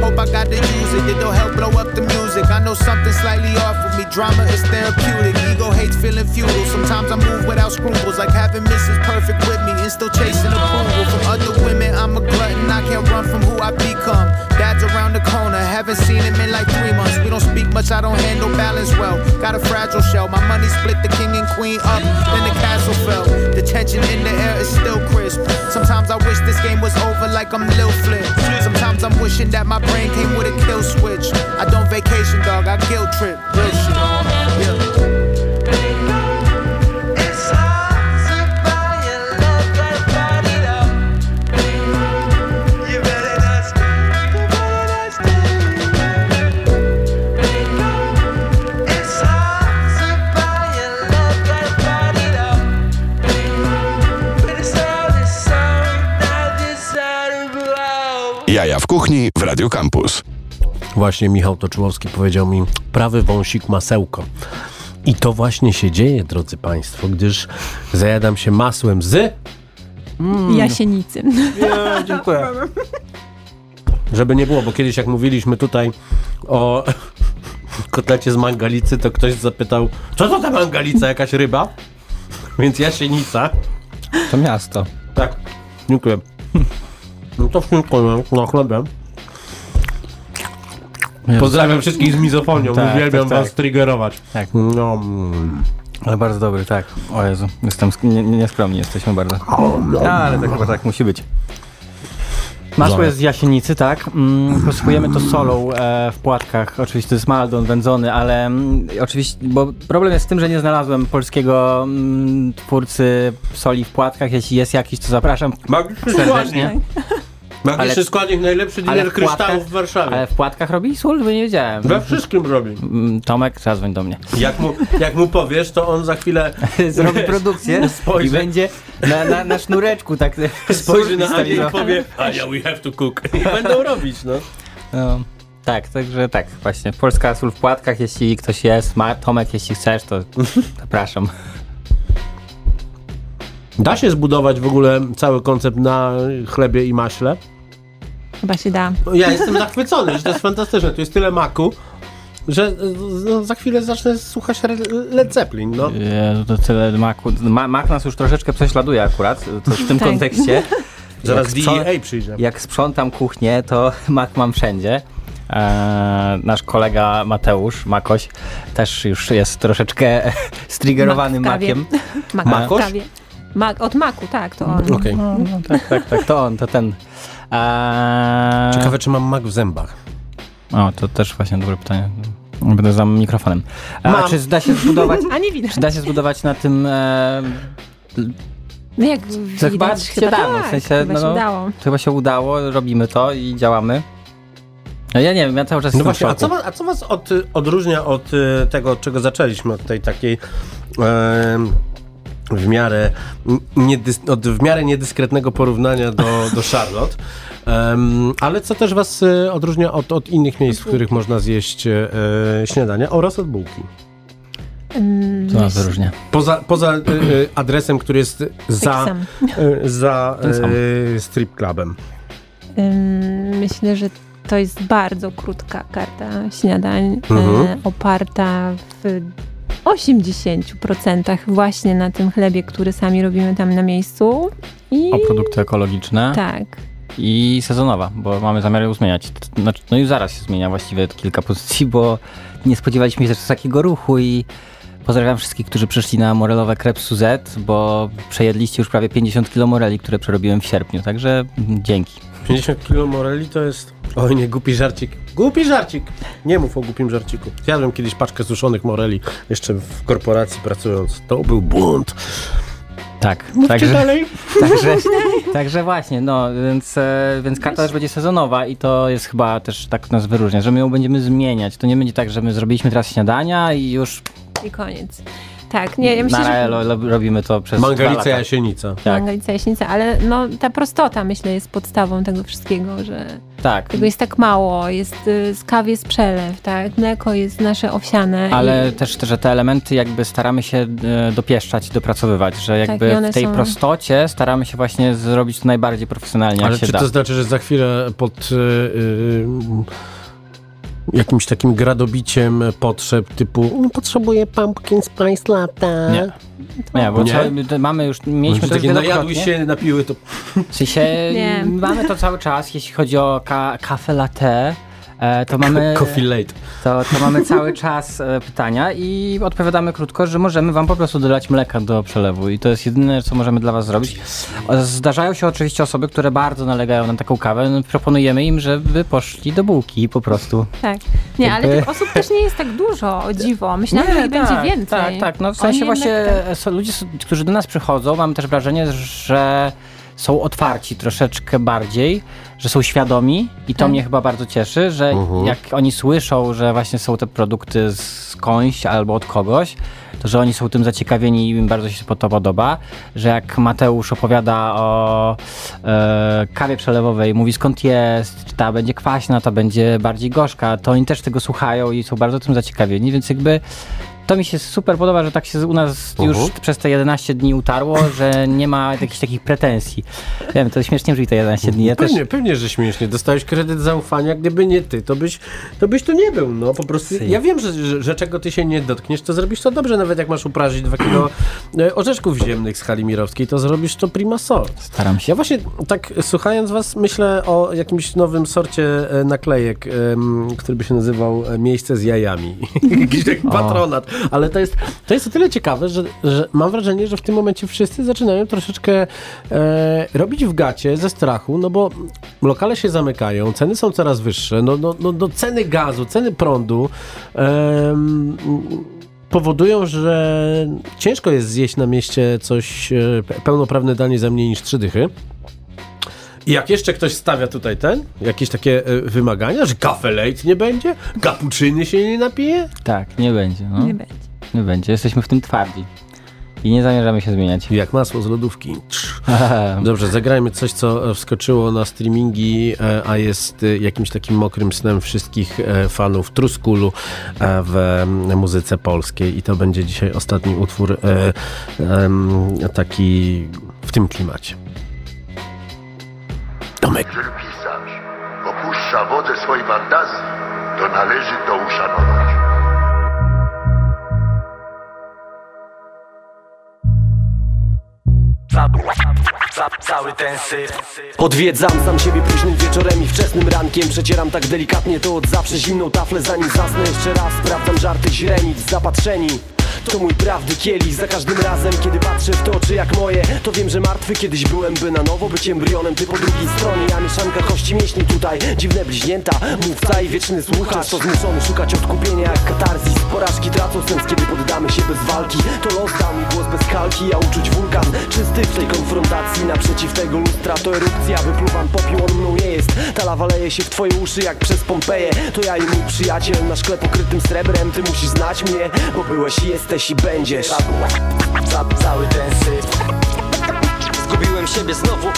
Hope I got to use it. It'll help blow up the music. I know something slightly off with me. Drama is therapeutic. Ego hates feeling futile. Sometimes I move without scruples, like having Mrs. Perfect with me and still chasing approval from other women. I'm a glutton. I can't run from who I become. Dad's around the corner. Haven't seen him in like three months. We don't speak much. I don't handle balance well. Got a fragile shell. My money split the king and queen up. Then the castle fell. The tension in the air is still crisp. Sometimes I wish this game was over like I'm Lil Flip. Sometimes I'm wishing that my brain came with a kill switch. I don't vacation, dog. I guilt trip. Real shit. Radio Campus. Właśnie Michał Toczyłowski powiedział mi prawy wąsik masełko. I to właśnie się dzieje, drodzy Państwo, gdyż zajadam się masłem z... Jasienicy. Nie, dziękuję. Żeby nie było, bo kiedyś jak mówiliśmy tutaj o kotlecie z mangalicy, to ktoś zapytał, co to ta mangalica, jakaś ryba? Więc jasienica. To miasto. Tak, dziękuję. No to wszystko na chlebem. Pozdrawiam wszystkich z mizofonią, Tak, uwielbiam tak, was tak. triggerować. Tak. No, mm. Ale bardzo dobry, tak. O Jezu, jestem sk- nie, nieskromni jesteśmy bardzo. A, ale tak chyba tak musi być. Masło jest z jasienicy, tak. Mm, posypujemy to solą e, w płatkach. Oczywiście to jest maldon wędzony, ale mm, oczywiście, bo problem jest z tym, że nie znalazłem polskiego mm, twórcy soli w płatkach. Jeśli jest jakiś, to zapraszam Magiczny serdecznie. Magiczny Ale- składnik, najlepszy ale dealer kryształów w Warszawie. Ale w płatkach robi sól? Bo nie wiedziałem. We wszystkim robi. Mm, Tomek, zadzwoń do mnie. Jak mu, jak mu powiesz, to on za chwilę <laughs> Zrobi produkcję <laughs> spojrzy, i będzie na, na, na sznureczku tak <laughs> spojrzy na Anię i powie Ania, we have to cook. I będą robić, no. No, tak, także tak, właśnie. Polska sól w płatkach, jeśli ktoś jest. Ma, Tomek, jeśli chcesz, to zapraszam. Da się zbudować w ogóle cały koncept na chlebie i maśle? Chyba się da. No, Ja jestem zachwycony, że to jest fantastyczne. Tu jest tyle maku, że no, za chwilę zacznę słuchać Led Zeppelin, no. Jezu, to tyle maku. Ma, mak nas już troszeczkę prześladuje akurat, to w tym <laughs> Tak. kontekście. Zaraz DEA przyjdzie. Jak sprzątam kuchnię, to <laughs> mak mam wszędzie. E, nasz kolega Mateusz Makoś też już jest troszeczkę <laughs> striggerowany Mak makiem. Mak Makoś? Od maku, tak, to on. Okej. No, no, tak, tak, tak, to on, to ten. E, Ciekawe, czy mam mak w zębach. O, to też właśnie dobre pytanie. Będę za mikrofonem. A Mam. czy da się zbudować, <laughs> A nie widać. czy da się zbudować na tym e, No jak To widać, chyba się da, no, w tak, sensie, chyba no, się no. dało. To chyba się udało, robimy to i działamy. No ja nie wiem, ja cały czas No jestem właśnie, w a szoku. co, was- a co was od, odróżnia od y, tego, od czego zaczęliśmy, od tej takiej em, w miarę, niedys, od w miarę niedyskretnego porównania do, do Charlotte, Em, ale co też was y, odróżnia od, od innych miejsc, w których można zjeść e, śniadania oraz od bułki? Mm, Co nas wyróżnia? Poza, poza y, adresem, który jest za, y, za <laughs> strip clubem. Myślę, że to jest bardzo krótka karta śniadań, Mhm. e, oparta w 80% właśnie na tym chlebie, który sami robimy tam na miejscu. I O produkty ekologiczne tak. i sezonowa, bo mamy zamiar ją zmieniać. Znaczy, no już zaraz się zmienia właściwie kilka pozycji, bo nie spodziewaliśmy się też takiego ruchu i pozdrawiam wszystkich, którzy przyszli na morelowe krep Suzette, bo przejedliście już prawie 50 kg moreli, które przerobiłem w sierpniu, także dzięki. 50 kilo moreli to jest. Oj, nie, głupi żarcik. Głupi żarcik! Nie mów o głupim żarciku. Zjadłem kiedyś paczkę suszonych moreli, jeszcze w korporacji pracując. To był błąd. Tak, Mówcie także, dalej. <laughs> także, także właśnie, no, więc, e, więc karta też będzie sezonowa i to jest chyba też tak nas wyróżnia, że my ją będziemy zmieniać. To nie będzie tak, że my zrobiliśmy teraz śniadania i już I koniec. Tak, nie, ja myślę, na że robimy to przez dwa Mangalica lata. jasienica. Tak, Mangalica Jaśnica, ale no, ta prostota myślę jest podstawą tego wszystkiego, że tak. tego jest tak mało, jest y, z kawy jest przelew, tak, mleko jest nasze owsiane. Ale i, też, że te elementy jakby staramy się e, dopieszczać, dopracowywać, że Tak, jakby i one w tej są- prostocie staramy się właśnie zrobić to najbardziej profesjonalnie, Ale jak się czy da. to znaczy, że za chwilę pod y, y, jakimś takim gradobiciem potrzeb typu "Mm, potrzebuję pumpkin spice latte? Nie. Nie, bo Nie? Co, mamy już, mieliśmy to takie najadły się, napiły to... W sensie Nie. mamy to cały czas, jeśli chodzi o ka kafe latte, to mamy... Coffee late. To, to mamy cały czas e, pytania i odpowiadamy krótko, że możemy wam po prostu dodać mleka do przelewu i to jest jedyne, co możemy dla was zrobić. Zdarzają się oczywiście osoby, które bardzo nalegają na taką kawę, no, proponujemy im, żeby poszli do bułki po prostu. Tak. Nie, ale tych osób też nie jest tak dużo, o dziwo. Myślałam, że ich będzie tak, więcej. Tak, tak. No w sensie właśnie tak- ludzie, którzy do nas przychodzą, mam też wrażenie, że są otwarci troszeczkę bardziej, że są świadomi i to Tak. mnie chyba bardzo cieszy, że Mhm. jak oni słyszą, że właśnie są te produkty skądś albo od kogoś, to że oni są tym zaciekawieni i im bardzo się to podoba, że jak Mateusz opowiada o e, kawie przelewowej, mówi skąd jest, czy ta będzie kwaśna, ta będzie bardziej gorzka, to oni też tego słuchają i są bardzo tym zaciekawieni, więc jakby to mi się super podoba, że tak się u nas już Mhm. przez te 11 dni utarło, że nie ma jakichś takich pretensji. Wiem, to śmiesznie brzmi te 11 dni. Ja też, Pewnie, pewnie, że śmiesznie. Dostałeś kredyt zaufania, gdyby nie ty, to byś, to byś tu nie był, no po prostu. Ja wiem, że, że, że czego ty się nie dotkniesz, to zrobisz to dobrze, nawet jak masz uprażyć dwa kilo e, orzeszków ziemnych z hali mirowskiej, to zrobisz to prima sort. staram się. Ja właśnie tak słuchając was myślę o jakimś nowym sorcie e, naklejek, em, który by się nazywał e, Miejsce z jajami. <laughs> Jakiś taki patronat. Ale to jest, to jest o tyle ciekawe, że, że mam wrażenie, że w tym momencie wszyscy zaczynają troszeczkę e, robić w gacie ze strachu, no bo lokale się zamykają, ceny są coraz wyższe, no, no, no, no ceny gazu, ceny prądu em, powodują, że ciężko jest zjeść na mieście coś, e, pe- pełnoprawne danie za mniej niż trzy dychy. I jak jeszcze ktoś stawia tutaj ten, jakieś takie e, wymagania, że kafe late nie będzie, kapuczyny się nie napije, Tak, nie będzie. No. Nie Nie, będzie. będzie. Jesteśmy w tym twardzi. I nie zamierzamy się zmieniać. jak masło z lodówki. Trz. <laughs> Dobrze, zagrajmy coś, co e, wskoczyło na streamingi, e, a jest e, jakimś takim mokrym snem wszystkich e, fanów Truskulu e, w e, muzyce polskiej. I to będzie dzisiaj ostatni utwór e, em, taki w tym klimacie. Tomek. Jeżeli pisarz opuszcza wodę swojej fantazji, to należy to uszanować. cały ten syf Odwiedzam sam siebie późnym wieczorem i wczesnym rankiem Przecieram tak delikatnie to od zawsze zimną taflę Zanim zasnę jeszcze raz sprawdzam żarty źrenic Zapatrzeni to mój prawdy kielich Za każdym razem, kiedy patrzę w te oczy jak moje. To wiem, że martwy kiedyś byłem, by na nowo być embrionem Ty po drugiej stronie, ja mieszanka kości mięśni tutaj. Dziwne bliźnięta, mówca i wieczny słuchacz Często zmuszony szukać odkupienia jak katarzis. Porażki tracą sens, kiedy poddamy się bez walki. To los dał mi głos bez kalki, a uczuć wulkan. Czysty w tej konfrontacji, naprzeciw tego lustra To erupcja, wypluwam popiół, on mną nie jest. Ta lawa leje się w twoje uszy jak przez Pompeję. To ja i mój przyjaciel na szkle pokrytym srebrem Ty musisz znać mnie, bo byłeś i jesteś i będziesz. Ca Cały ten syf. Zgubiłem siebie znowu.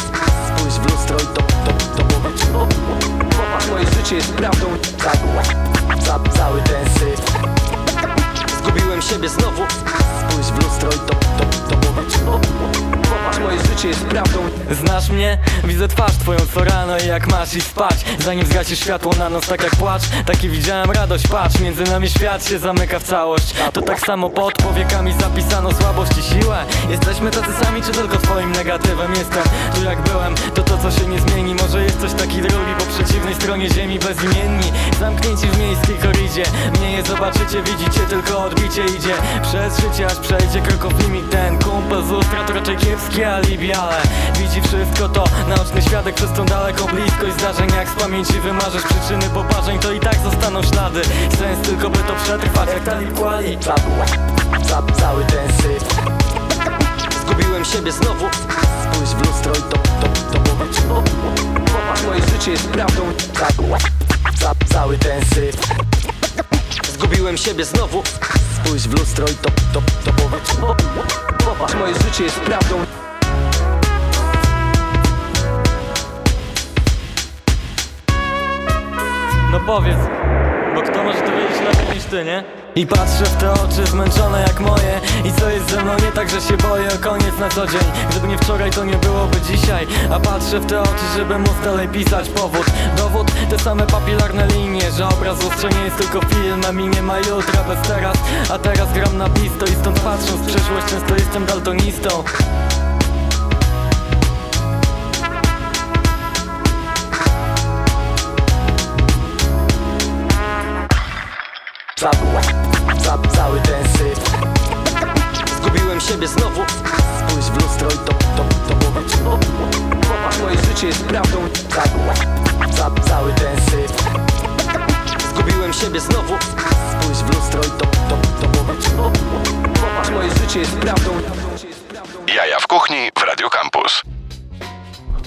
Spójrz w lustro i to, to, to o, Popatrz, moje życie jest prawdą. Ca ca Cały ten syf. Zgubiłem siebie znowu. Spójrz w lustro i to, to, to Popatrz, moje życie jest prawdą. Znasz mnie? Widzę twarz twoją co rano i jak masz i spać. Zanim zgasi światło na noc tak jak płacz Taki widziałem radość, patrz Między nami świat się zamyka w całość. To tak samo pod powiekami zapisano słabość i siłę. Jesteśmy tacy sami czy tylko twoim negatywem Jestem? Tu jak byłem, to to co się nie zmieni. Może jest coś taki drugi po przeciwnej stronie ziemi bezimienni. Zamknięci w miejskiej koridzie. Mnie nie zobaczycie, widzicie tylko odbicie idzie. Przez życie aż przejdzie kroków limit ten Kumpel z lustra to raczej kiepskie alibi Ale widzi wszystko to Naoczny świadek przez tą daleką bliskość zdarzeń. Jak z pamięci wymarzysz przyczyny poparzeń To i tak zostaną ślady. Sens tylko by to przetrwać. Jak talib kwali ca Cały ten syf. Zgubiłem siebie znowu. Spójrz w lustro i to, to, to Popatrz, moje życie jest prawdą. Ca ca Cały ten syf. Zgubiłem siebie znowu. Spójrz w lustro i to, to, to Popatrz, moje życie jest prawdą No powiedz, bo kto może to wiedzieć lepiej niż ty, nie? I patrzę w te oczy zmęczone jak moje. I co jest ze mną? Nie tak, że się boję. O koniec na co dzień. Gdyby nie wczoraj to nie byłoby dzisiaj. A patrzę w te oczy, żeby móc dalej pisać powód. Dowód, te same papilarne linie Że obraz lustrze nie jest tylko film A mi nie ma jutra bez teraz. A teraz gram na pisto i stąd patrząc w przyszłość Często jestem daltonistą Ca ca Cały ten syf. Zgubiłem siebie znowu. Spójrz w lustro i to, to, to o, Popatrz, moje życie jest prawdą. Ca ca Cały ten syf. Zgubiłem siebie znowu. Spójrz w lustro i to, to, to Popatrz, moje życie jest prawdą. Jaja w kuchni w Radio Campus.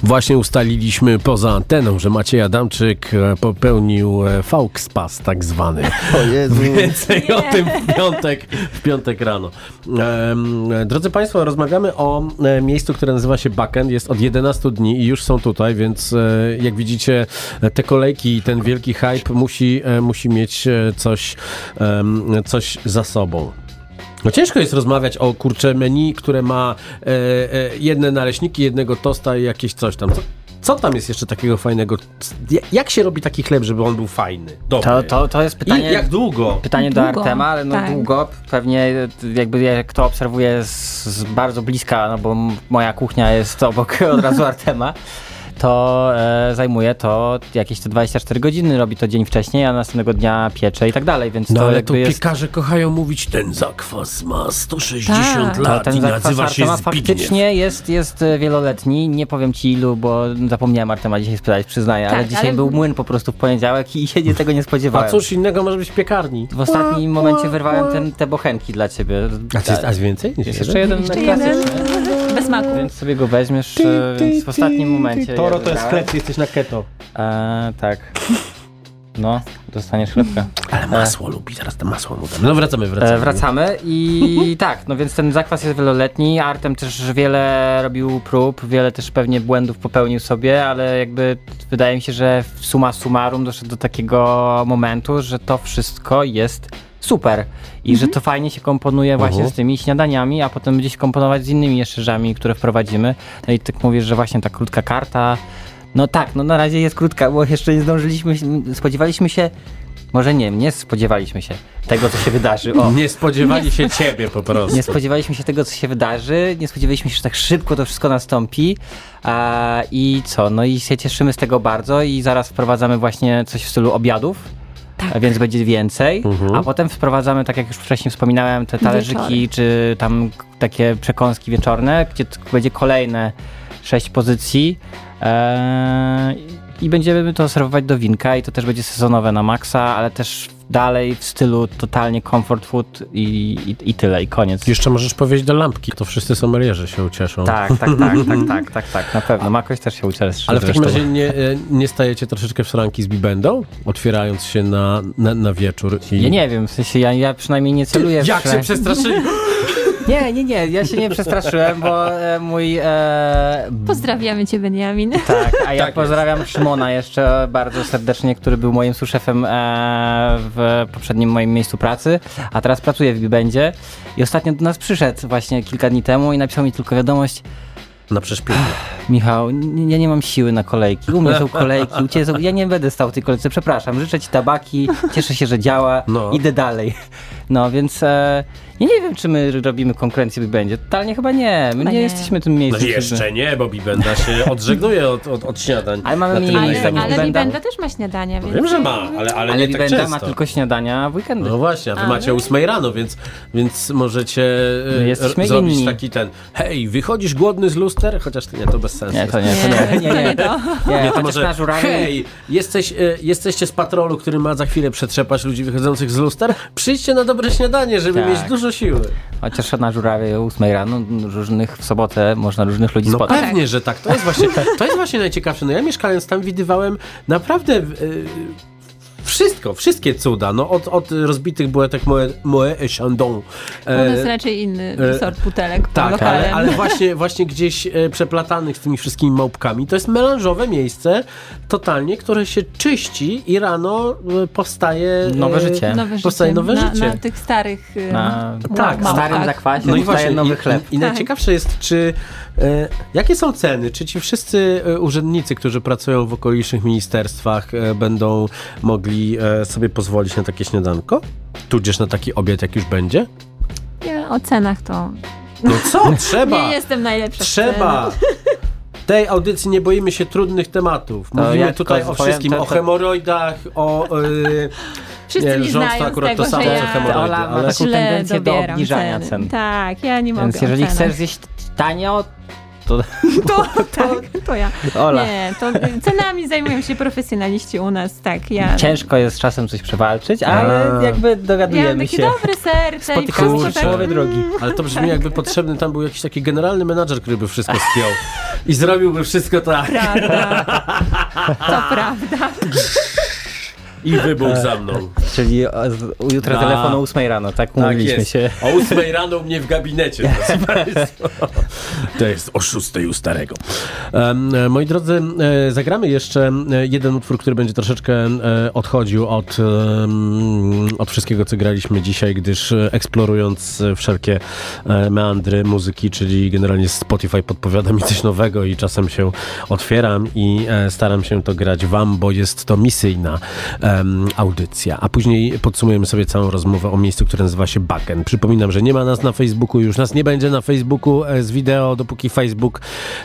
Właśnie ustaliliśmy poza anteną, że Maciej Adamczyk e, popełnił e, fauxpas tak zwany. O Jezu. <laughs> Więcej o tym w piątek, w piątek rano. Em, drodzy Państwo, rozmawiamy o e, miejscu, które nazywa się Backend. Jest od 11 dni i już są tutaj, więc e, jak widzicie, e, te kolejki i ten wielki hype musi, e, musi mieć e, coś, coś za sobą. No ciężko jest rozmawiać o kurcze menu, które ma e, e, jedne naleśniki, jednego tosta i jakieś coś tam. Co, co tam jest jeszcze takiego fajnego? Ja- Jak się robi taki chleb, żeby on był fajny? Dobry. To, to, to jest pytanie. I jak długo? Pytanie do Długo, Artema, ale no tak. długo. Pewnie jakby jak to obserwuję z, z bardzo bliska, no bo moja kuchnia jest obok <laughs> od razu Artema. To e, zajmuje to jakieś te 24 godziny, robi to dzień wcześniej, a następnego dnia piecze i tak dalej, więc No to ale jakby to jest... piekarze kochają mówić, ten zakwas ma 160 Tak. To lat ten i zakwas nazywa się Artema Zbigniew. faktycznie jest, jest e, wieloletni. Nie powiem ci ilu, bo zapomniałem Artema dzisiaj spytać, przyznaję, ale Tak, dzisiaj ale- był młyn po prostu w poniedziałek i się nie tego nie A spodziewałem. cóż innego może być w piekarni? W ostatnim momencie wyrwałem ten, te bochenki dla ciebie. A, czy jest, a więcej? niż Jest jeden? jeszcze jeden Jeszcze klasyczny, jeden. Smaku. więc sobie go weźmiesz, e, więc w ostatnim momencie. Toro to jest chleb, ty jesteś na keto. E, tak. No, dostaniesz chlebka. Ale masło lubi, zaraz to masło mu dam. No wracamy, wracamy. E, wracamy i <laughs> tak, no więc ten zakwas jest wieloletni. Artem też wiele robił prób, wiele też pewnie błędów popełnił sobie, ale jakby wydaje mi się, że w summa summarum doszedł do takiego momentu, że to wszystko jest super i że to fajnie się komponuje właśnie Mhm. z tymi śniadaniami, a potem będzie się komponować z innymi jeszcze rzeczami, które wprowadzimy. No i tak mówisz, że właśnie ta krótka karta, no tak, no na razie jest krótka, bo jeszcze nie zdążyliśmy, spodziewaliśmy się Może nie, nie spodziewaliśmy się tego, co się wydarzy. O. Nie spodziewali się ciebie po <laughs> prostu. Nie spodziewaliśmy się tego, co się wydarzy, nie spodziewaliśmy się, że tak szybko to wszystko nastąpi. A, I co? No i się cieszymy z tego bardzo i zaraz wprowadzamy właśnie coś w stylu obiadów. Tak. Więc będzie więcej, Mhm. a potem wprowadzamy, tak jak już wcześniej wspominałem, te talerzyki Wieczory. czy tam takie przekąski wieczorne, gdzie będzie kolejne sześć pozycji eee, i będziemy to serwować do winka i to też będzie sezonowe na maksa, ale też dalej w stylu totalnie comfort food i, i, i tyle, i koniec. Jeszcze możesz powiedzieć do lampki, to wszyscy sommelierzy się ucieszą. Tak, tak, tak, tak, tak, tak, tak, na pewno. Makoś też się ucieszy. Ale w takim razie nie, e, nie stajecie troszeczkę w szranki z Bibendą, otwierając się na, na, na wieczór i... Ja nie wiem, w sensie ja, ja przynajmniej nie celuję w Jak się szran- przestraszyli? <laughs> Nie, nie, nie, ja się nie przestraszyłem, bo e, mój... E, Pozdrawiamy cię, Beniamin. tak, a ja Tak pozdrawiam Szymona jeszcze bardzo serdecznie, który był moim suszefem e, w poprzednim moim miejscu pracy, a teraz pracuje w Bibendzie i ostatnio do nas przyszedł właśnie kilka dni temu i napisał mi tylko wiadomość, Na przeszpiegu. Michał, n- ja nie mam siły na kolejki, u mnie są kolejki, u ciebie są... ja nie będę stał w tej kolejce, przepraszam, życzę ci tabaki, cieszę się, że działa, No. idę dalej. No więc e, ja nie wiem, czy my robimy konkurencję w będzie. Totalnie chyba nie, my nie, nie. jesteśmy tym No miejscem. jeszcze nie, bo Bibenda się <laughs> odżegnuje od, od, od śniadań. Ale mamy mniej niż mogą. Ale Bibenda? Bibenda też ma śniadania, więc... Wiem, że ma, ale, ale, Ale nie tak Bibenda często. ma tylko śniadania w weekendy. No właśnie, a wy A, macie no. o 8 rano, więc, więc możecie e, My jesteśmy r- zrobić inni. taki ten hej, wychodzisz głodny z luster? Chociaż to nie, to bez sensu. Nie, to nie, Nie, to nie, nie, to nie. nie to. Nie, Nie, to może, na żurawie... hej, jesteś, e, jesteście z patrolu, który ma za chwilę przetrzepać ludzi wychodzących z luster? Przyjdźcie na dobre śniadanie, żeby Tak. mieć dużo siły. Chociaż na żurawie o 8 rano różnych w sobotę można różnych ludzi No spotkać. pewnie, że tak. To jest właśnie, to jest właśnie najciekawsze. No ja mieszkając tam widywałem naprawdę e, wszystko, wszystkie cuda. No od, od rozbitych bułetek Moe, Moe et Chandon. To jest raczej inny e, sort butelek Tak, ale, ale <laughs> właśnie, właśnie gdzieś e, przeplatanych z tymi wszystkimi małpkami. To jest melanżowe miejsce totalnie, które się czyści i rano e, powstaje e, Nowe życie. Nowe życie. Powstaje nowe na, życie. Na tych starych Na Tak, małpkach. starym zakwasie No i powstaje właśnie, nowy i, chleb. i, i Tak. najciekawsze jest, czy e, jakie są ceny? Czy ci wszyscy e, urzędnicy, którzy pracują w okolicznych ministerstwach, e, będą mogli e, sobie pozwolić na takie śniadanko? Tudzież na taki obiad, jak już będzie? Ja o cenach to No co? <laughs> Trzeba! nie jestem najlepsza Trzeba! Tej audycji nie boimy się trudnych tematów. To Mówimy tutaj o wszystkim, to- o hemoroidach, o... Yy, <laughs> Wszyscy nie, mi rząd znają to akurat tego, to samo, co hemoroidy, Ola ale... taką tendencję do obniżania ceny. cen. Tak, ja nie mogę Więc jeżeli chcesz zjeść tanio, to <laughs> To, tak, to ja. Ola. Nie, to cenami zajmują się profesjonaliści u nas, tak. Ja, Ciężko jest czasem coś przewalczyć, ale A. jakby ja mam dogadujemy takie się. dobre serce i wszystko tak... drogi. Ale to brzmi jakby potrzebny tam był jakiś taki generalny menadżer, który by wszystko spiął. I zrobiłby wszystko tak. Prawda. <laughs> To prawda. <laughs> I wybuch za mną. Czyli o, z- jutro Na- telefon o 8 rano, tak Tak mówiliśmy jest. się. O 8 rano u mnie w gabinecie. <laughs> To jest o 6 u starego. Em, e, moi drodzy, e, zagramy jeszcze e, jeden utwór, który będzie troszeczkę e, odchodził od, em, od wszystkiego, co graliśmy dzisiaj, gdyż e, eksplorując e, wszelkie e, meandry muzyki, czyli generalnie Spotify podpowiada mi coś nowego i czasem się otwieram i e, staram się to grać wam, bo jest to misyjna em, audycja. A później podsumujemy sobie całą rozmowę o miejscu, które nazywa się Backen. Przypominam, że nie ma nas na Facebooku, już nas nie będzie na Facebooku e, z wideo, dopóki Facebook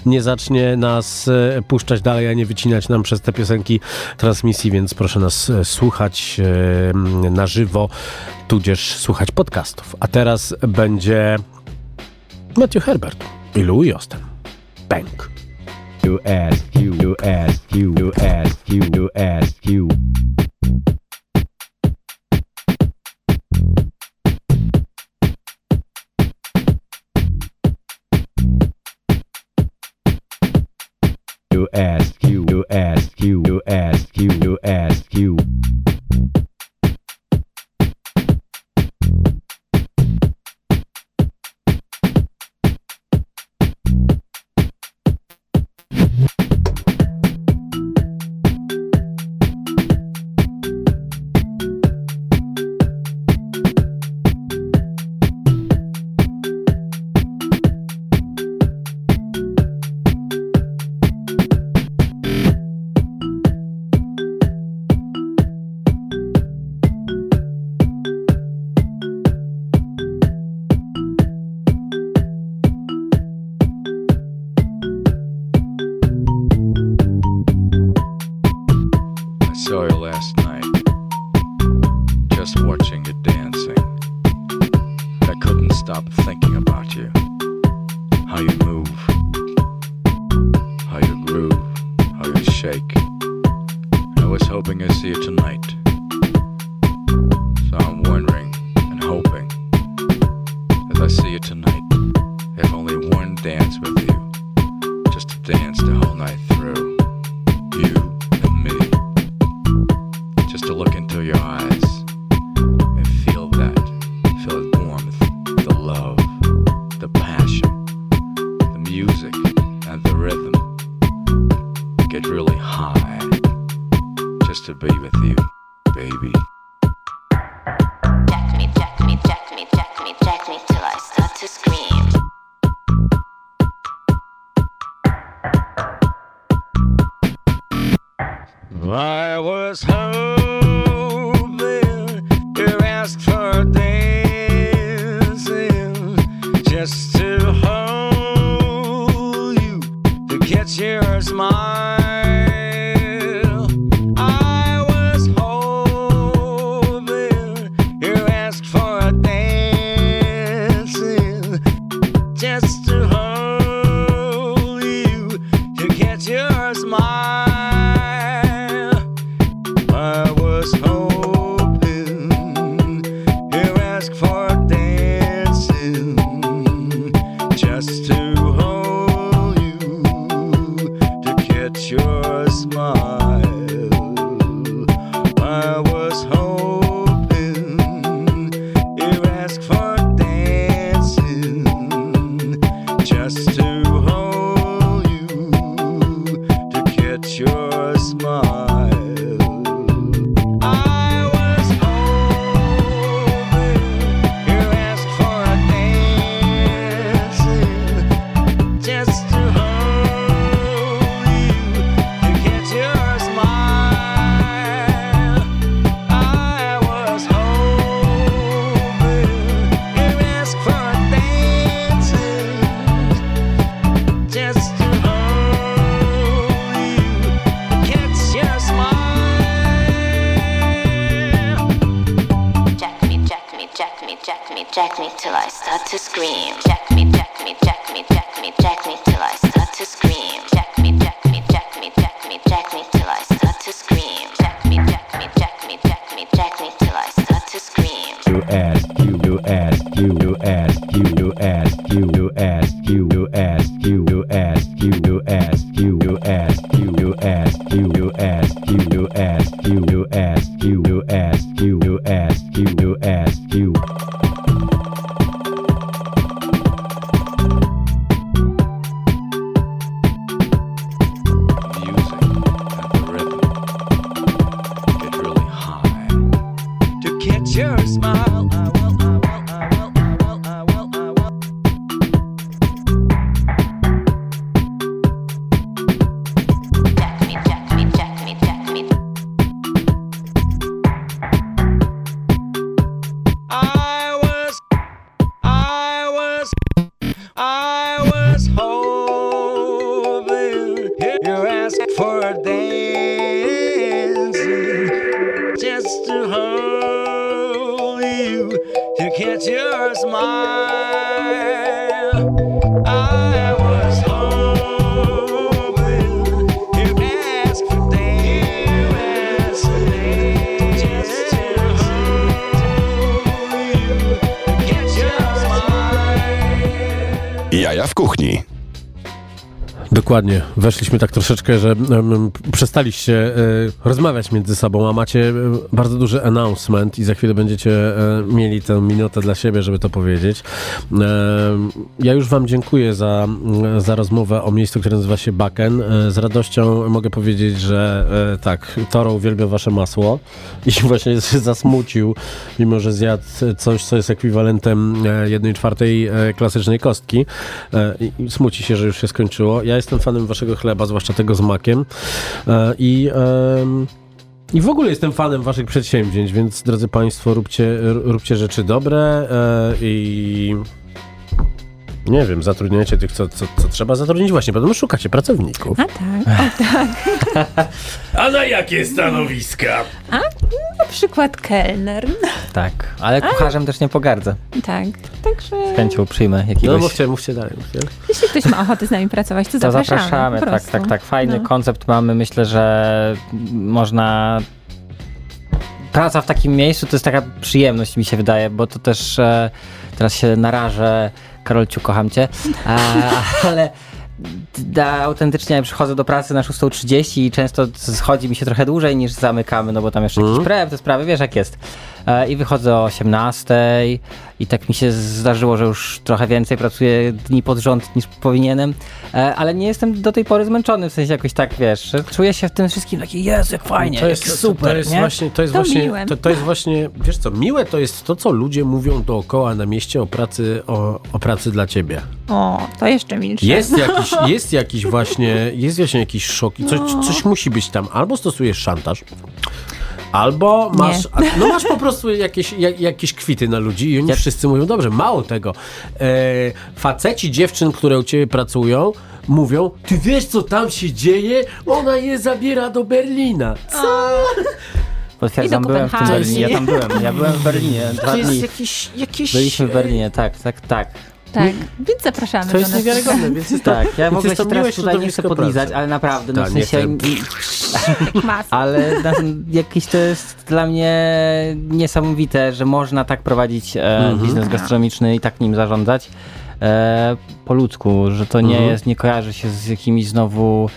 nie zacznie nas e, puszczać dalej, a nie wycinać nam przez te piosenki transmisji, więc proszę nas e, słuchać na żywo, tudzież słuchać podcastów. A teraz będzie Matthew Herbert i Louis Austin. Bang. You ask you, you ask you, you ask you, you ask you. Ask you, ask you, ask you, you ask you. only one dance with you, just a dance to Música Dokładnie. Weszliśmy tak troszeczkę, że um, przestaliście y, rozmawiać między sobą, a macie e, bardzo duży announcement i za chwilę będziecie y, mieli tę minutę dla siebie, żeby to powiedzieć. Ja już wam dziękuję za, za rozmowę o miejscu, które nazywa się Baken. z radością mogę powiedzieć, że tak, Toro uwielbia wasze masło i <laughs> właśnie się zasmucił, mimo że zjadł coś, co jest ekwiwalentem jednej czwartej klasycznej kostki. smuci się, że już się skończyło. Ja jestem jestem fanem waszego chleba, zwłaszcza tego z makiem. E, I. I w ogóle jestem fanem waszych przedsięwzięć, więc drodzy Państwo, róbcie, róbcie rzeczy dobre e, i nie wiem, zatrudniacie tych, co, co, co trzeba zatrudnić właśnie, potem szukacie pracowników. A tak, o tak. <laughs> A na jakie stanowiska? A na przykład kelner. Tak, ale kucharzem też nie pogardzę. Tak, także Z chęcią przyjmę No jakiegoś... mówcie, mówcie dalej. Mówcie. jeśli ktoś ma ochotę z nami pracować, to, To zapraszamy. zapraszamy, po tak, prostu. tak, tak. Fajny No. koncept mamy. Myślę, że można. Praca w takim miejscu to jest taka przyjemność, mi się wydaje, bo to też e, teraz się narażę. Karolciu, kocham cię. E, <laughs> ale da, autentycznie przychodzę do pracy na 6.30 i często schodzi mi się trochę dłużej niż zamykamy, no bo tam jeszcze jakiś prep, te sprawy, wiesz jak jest. E, I wychodzę o 18.00 i tak mi się zdarzyło, że już trochę więcej pracuję dni pod rząd niż powinienem, e, ale nie jestem do tej pory zmęczony, w sensie jakoś tak, wiesz, czuję się w tym wszystkim taki, jest jak fajnie, to jest jak super, to jest nie? właśnie, to jest To właśnie, miłe. to, to jest właśnie, wiesz co, miłe to jest to, co ludzie mówią dookoła na mieście o pracy, o, o pracy dla ciebie. O, to jeszcze milsze. Jest jakiś, <laughs> jest jakiś właśnie, jest właśnie jakiś szok i coś, No. coś musi być tam. Albo stosujesz szantaż, albo masz, a- no masz po prostu jakieś, jak, jakieś kwity na ludzi i oni wszyscy mówią, dobrze, mało tego. E, faceci dziewczyn, które u ciebie pracują, mówią, ty wiesz co tam się dzieje? Ona je zabiera do Berlina. Co? Potwierdzam, byłem w tym Kopenhagi. Berlinie, ja tam byłem, ja byłem w Berlinie dwa To jest dni. jakiś, jakiś... Byliśmy w Berlinie, tak, tak, tak. Tak, więc zapraszamy To do jest nas. niewiarygodne, więc <laughs> jest Tak, ja <laughs> w ogóle się teraz tutaj nie chcę podlizać, ale naprawdę, no Tak, w nie sensie... <laughs> Ale na, jakieś to jest dla mnie niesamowite, że można tak prowadzić e, Mhm. biznes gastronomiczny i tak nim zarządzać e, po ludzku, że to nie Mhm. jest, nie kojarzy się z jakimiś znowu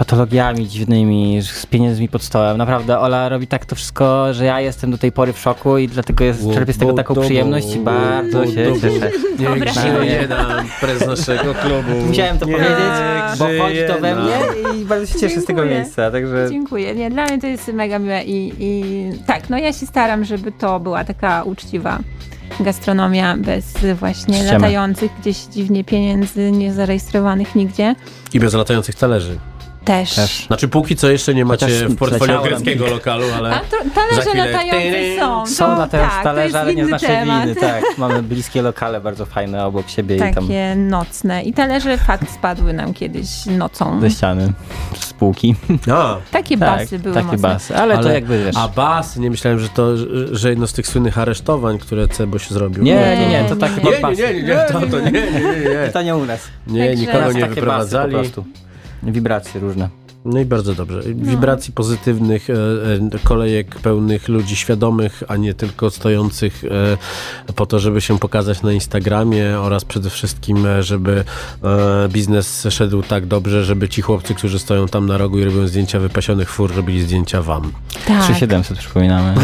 patologiami dziwnymi, z pieniędzmi pod stołem. Naprawdę, Ola robi tak to wszystko, że ja jestem do tej pory w szoku i dlatego jest, czerpię z tego taką przyjemność i bardzo się cieszę. Niech żyje nam prez naszego klubu. Musiałem to powiedzieć, bo chodzi to we mnie i bardzo się cieszę z tego Dziękuję. miejsca, także... Dziękuję. Nie, dla mnie to jest mega miłe i, i tak, no ja się staram, żeby to była taka uczciwa gastronomia bez właśnie Ściemy. latających gdzieś dziwnie pieniędzy, niezarejestrowanych nigdzie. I bez latających talerzy. Też. Też. Znaczy póki co jeszcze nie macie Chociaż w portfolio leciało nam greckiego lokalu, ale... A to, Za talerze chwilę. latające są. Są to, latające tak, talerze, ale nie z naszej temat. winy, tak. Mamy bliskie lokale bardzo fajne obok siebie i tam Takie nocne. I talerze fakt spadły nam kiedyś nocą. ze ściany, z półki. A, Takie Tak, basy były takie mocne. basy, ale, to jakby wiesz... A bas, nie myślałem, że to, że- że jedno z tych słynnych aresztowań, które Ceboś zrobił. Nie, Nie, nie, nie, to takie nie. Nie, nie, nie, nie, nie, to, to nie, nie, nie, nie. To nie u nas. Nie, Także- nikogo nie takie wyprowadzali. basy po prostu. Wibracje różne. No i bardzo dobrze. Wibracji pozytywnych, e, e, kolejek pełnych ludzi świadomych, a nie tylko stojących e, po to, żeby się pokazać na Instagramie oraz przede wszystkim, e, żeby e, biznes szedł tak dobrze, żeby ci chłopcy, którzy stoją tam na rogu i robią zdjęcia wypasionych fur, robili zdjęcia wam. Tak. 3700 przypominamy.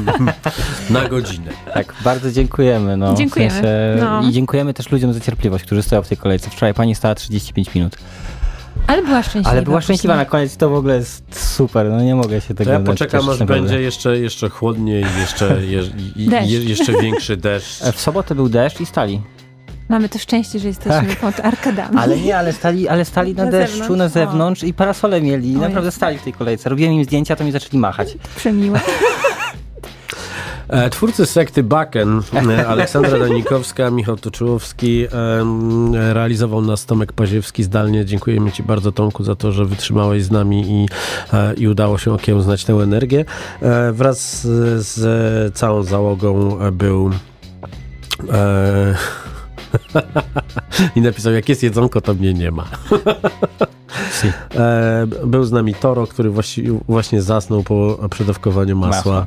<laughs> Na godzinę. tak, bardzo dziękujemy. No, w Dziękujemy. sensie- No. I dziękujemy też ludziom za cierpliwość, którzy stoją w tej kolejce. Wczoraj pani stała 35 minut. Ale była szczęśliwa. Ale była szczęśliwa na koniec, to w ogóle jest super. No nie mogę się To tego ja poczekam, aż będzie jeszcze, jeszcze chłodniej, jeszcze, <laughs> je, je, jeszcze większy deszcz. E, W sobotę był deszcz i stali. Mamy to szczęście, że jesteśmy pod arkadami. Tak. Ale nie, ale stali, ale stali na, Na deszczu, zewnątrz? na zewnątrz i parasole mieli. I Oj. naprawdę stali w tej kolejce. Robiłem im zdjęcia, to mi zaczęli machać. Przemiłe. E, Twórcy sekty Baken, e, Aleksandra Danikowska, Michał Toczyłowski, realizował nas Tomek Paziewski zdalnie. Dziękujemy Ci bardzo Tomku za to, że wytrzymałeś z nami i, e, i udało się okiełznać tę energię. Wraz z, z całą załogą był e, <laughs> i napisał, jak jest jedzonko, to mnie nie ma. E, Był z nami Toro, który właśnie, właśnie zasnął po przedawkowaniu masła. Masła.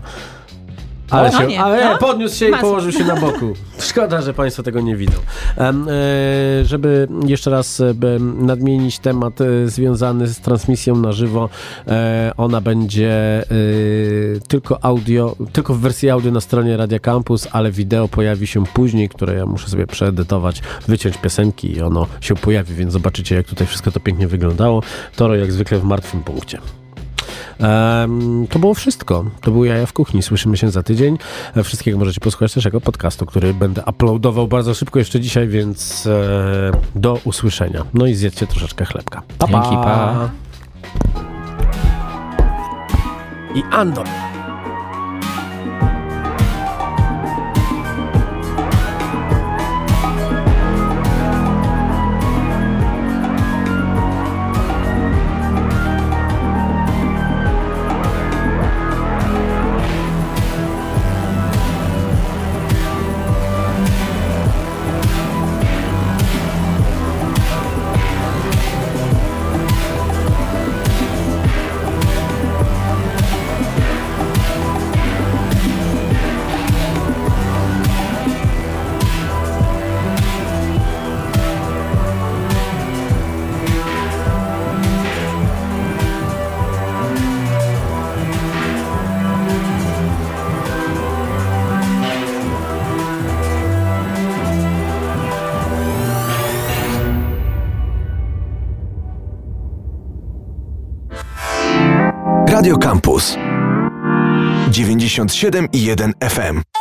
Ale, się, nie, ale no. podniósł się i Masło. położył się na boku. <laughs> Szkoda, że Państwo tego nie widzą. E, żeby jeszcze raz e, nadmienić temat e, związany z transmisją na żywo, e, ona będzie e, tylko audio, tylko w wersji audio na stronie Radia Campus, ale wideo pojawi się później, które ja muszę sobie przeedytować, wyciąć piosenki i ono się pojawi, więc zobaczycie, jak tutaj wszystko to pięknie wyglądało. Toro jak zwykle w martwym punkcie. To było wszystko. To był Jaja w Kuchni. Słyszymy się za tydzień. E, Wszystkiego możecie posłuchać też jako podcastu, który będę uploadował bardzo szybko jeszcze dzisiaj, więc e, do usłyszenia. No i zjedzcie troszeczkę chlebka. Pa, pa. Dzięki, pa. I Andor. 97,1 FM.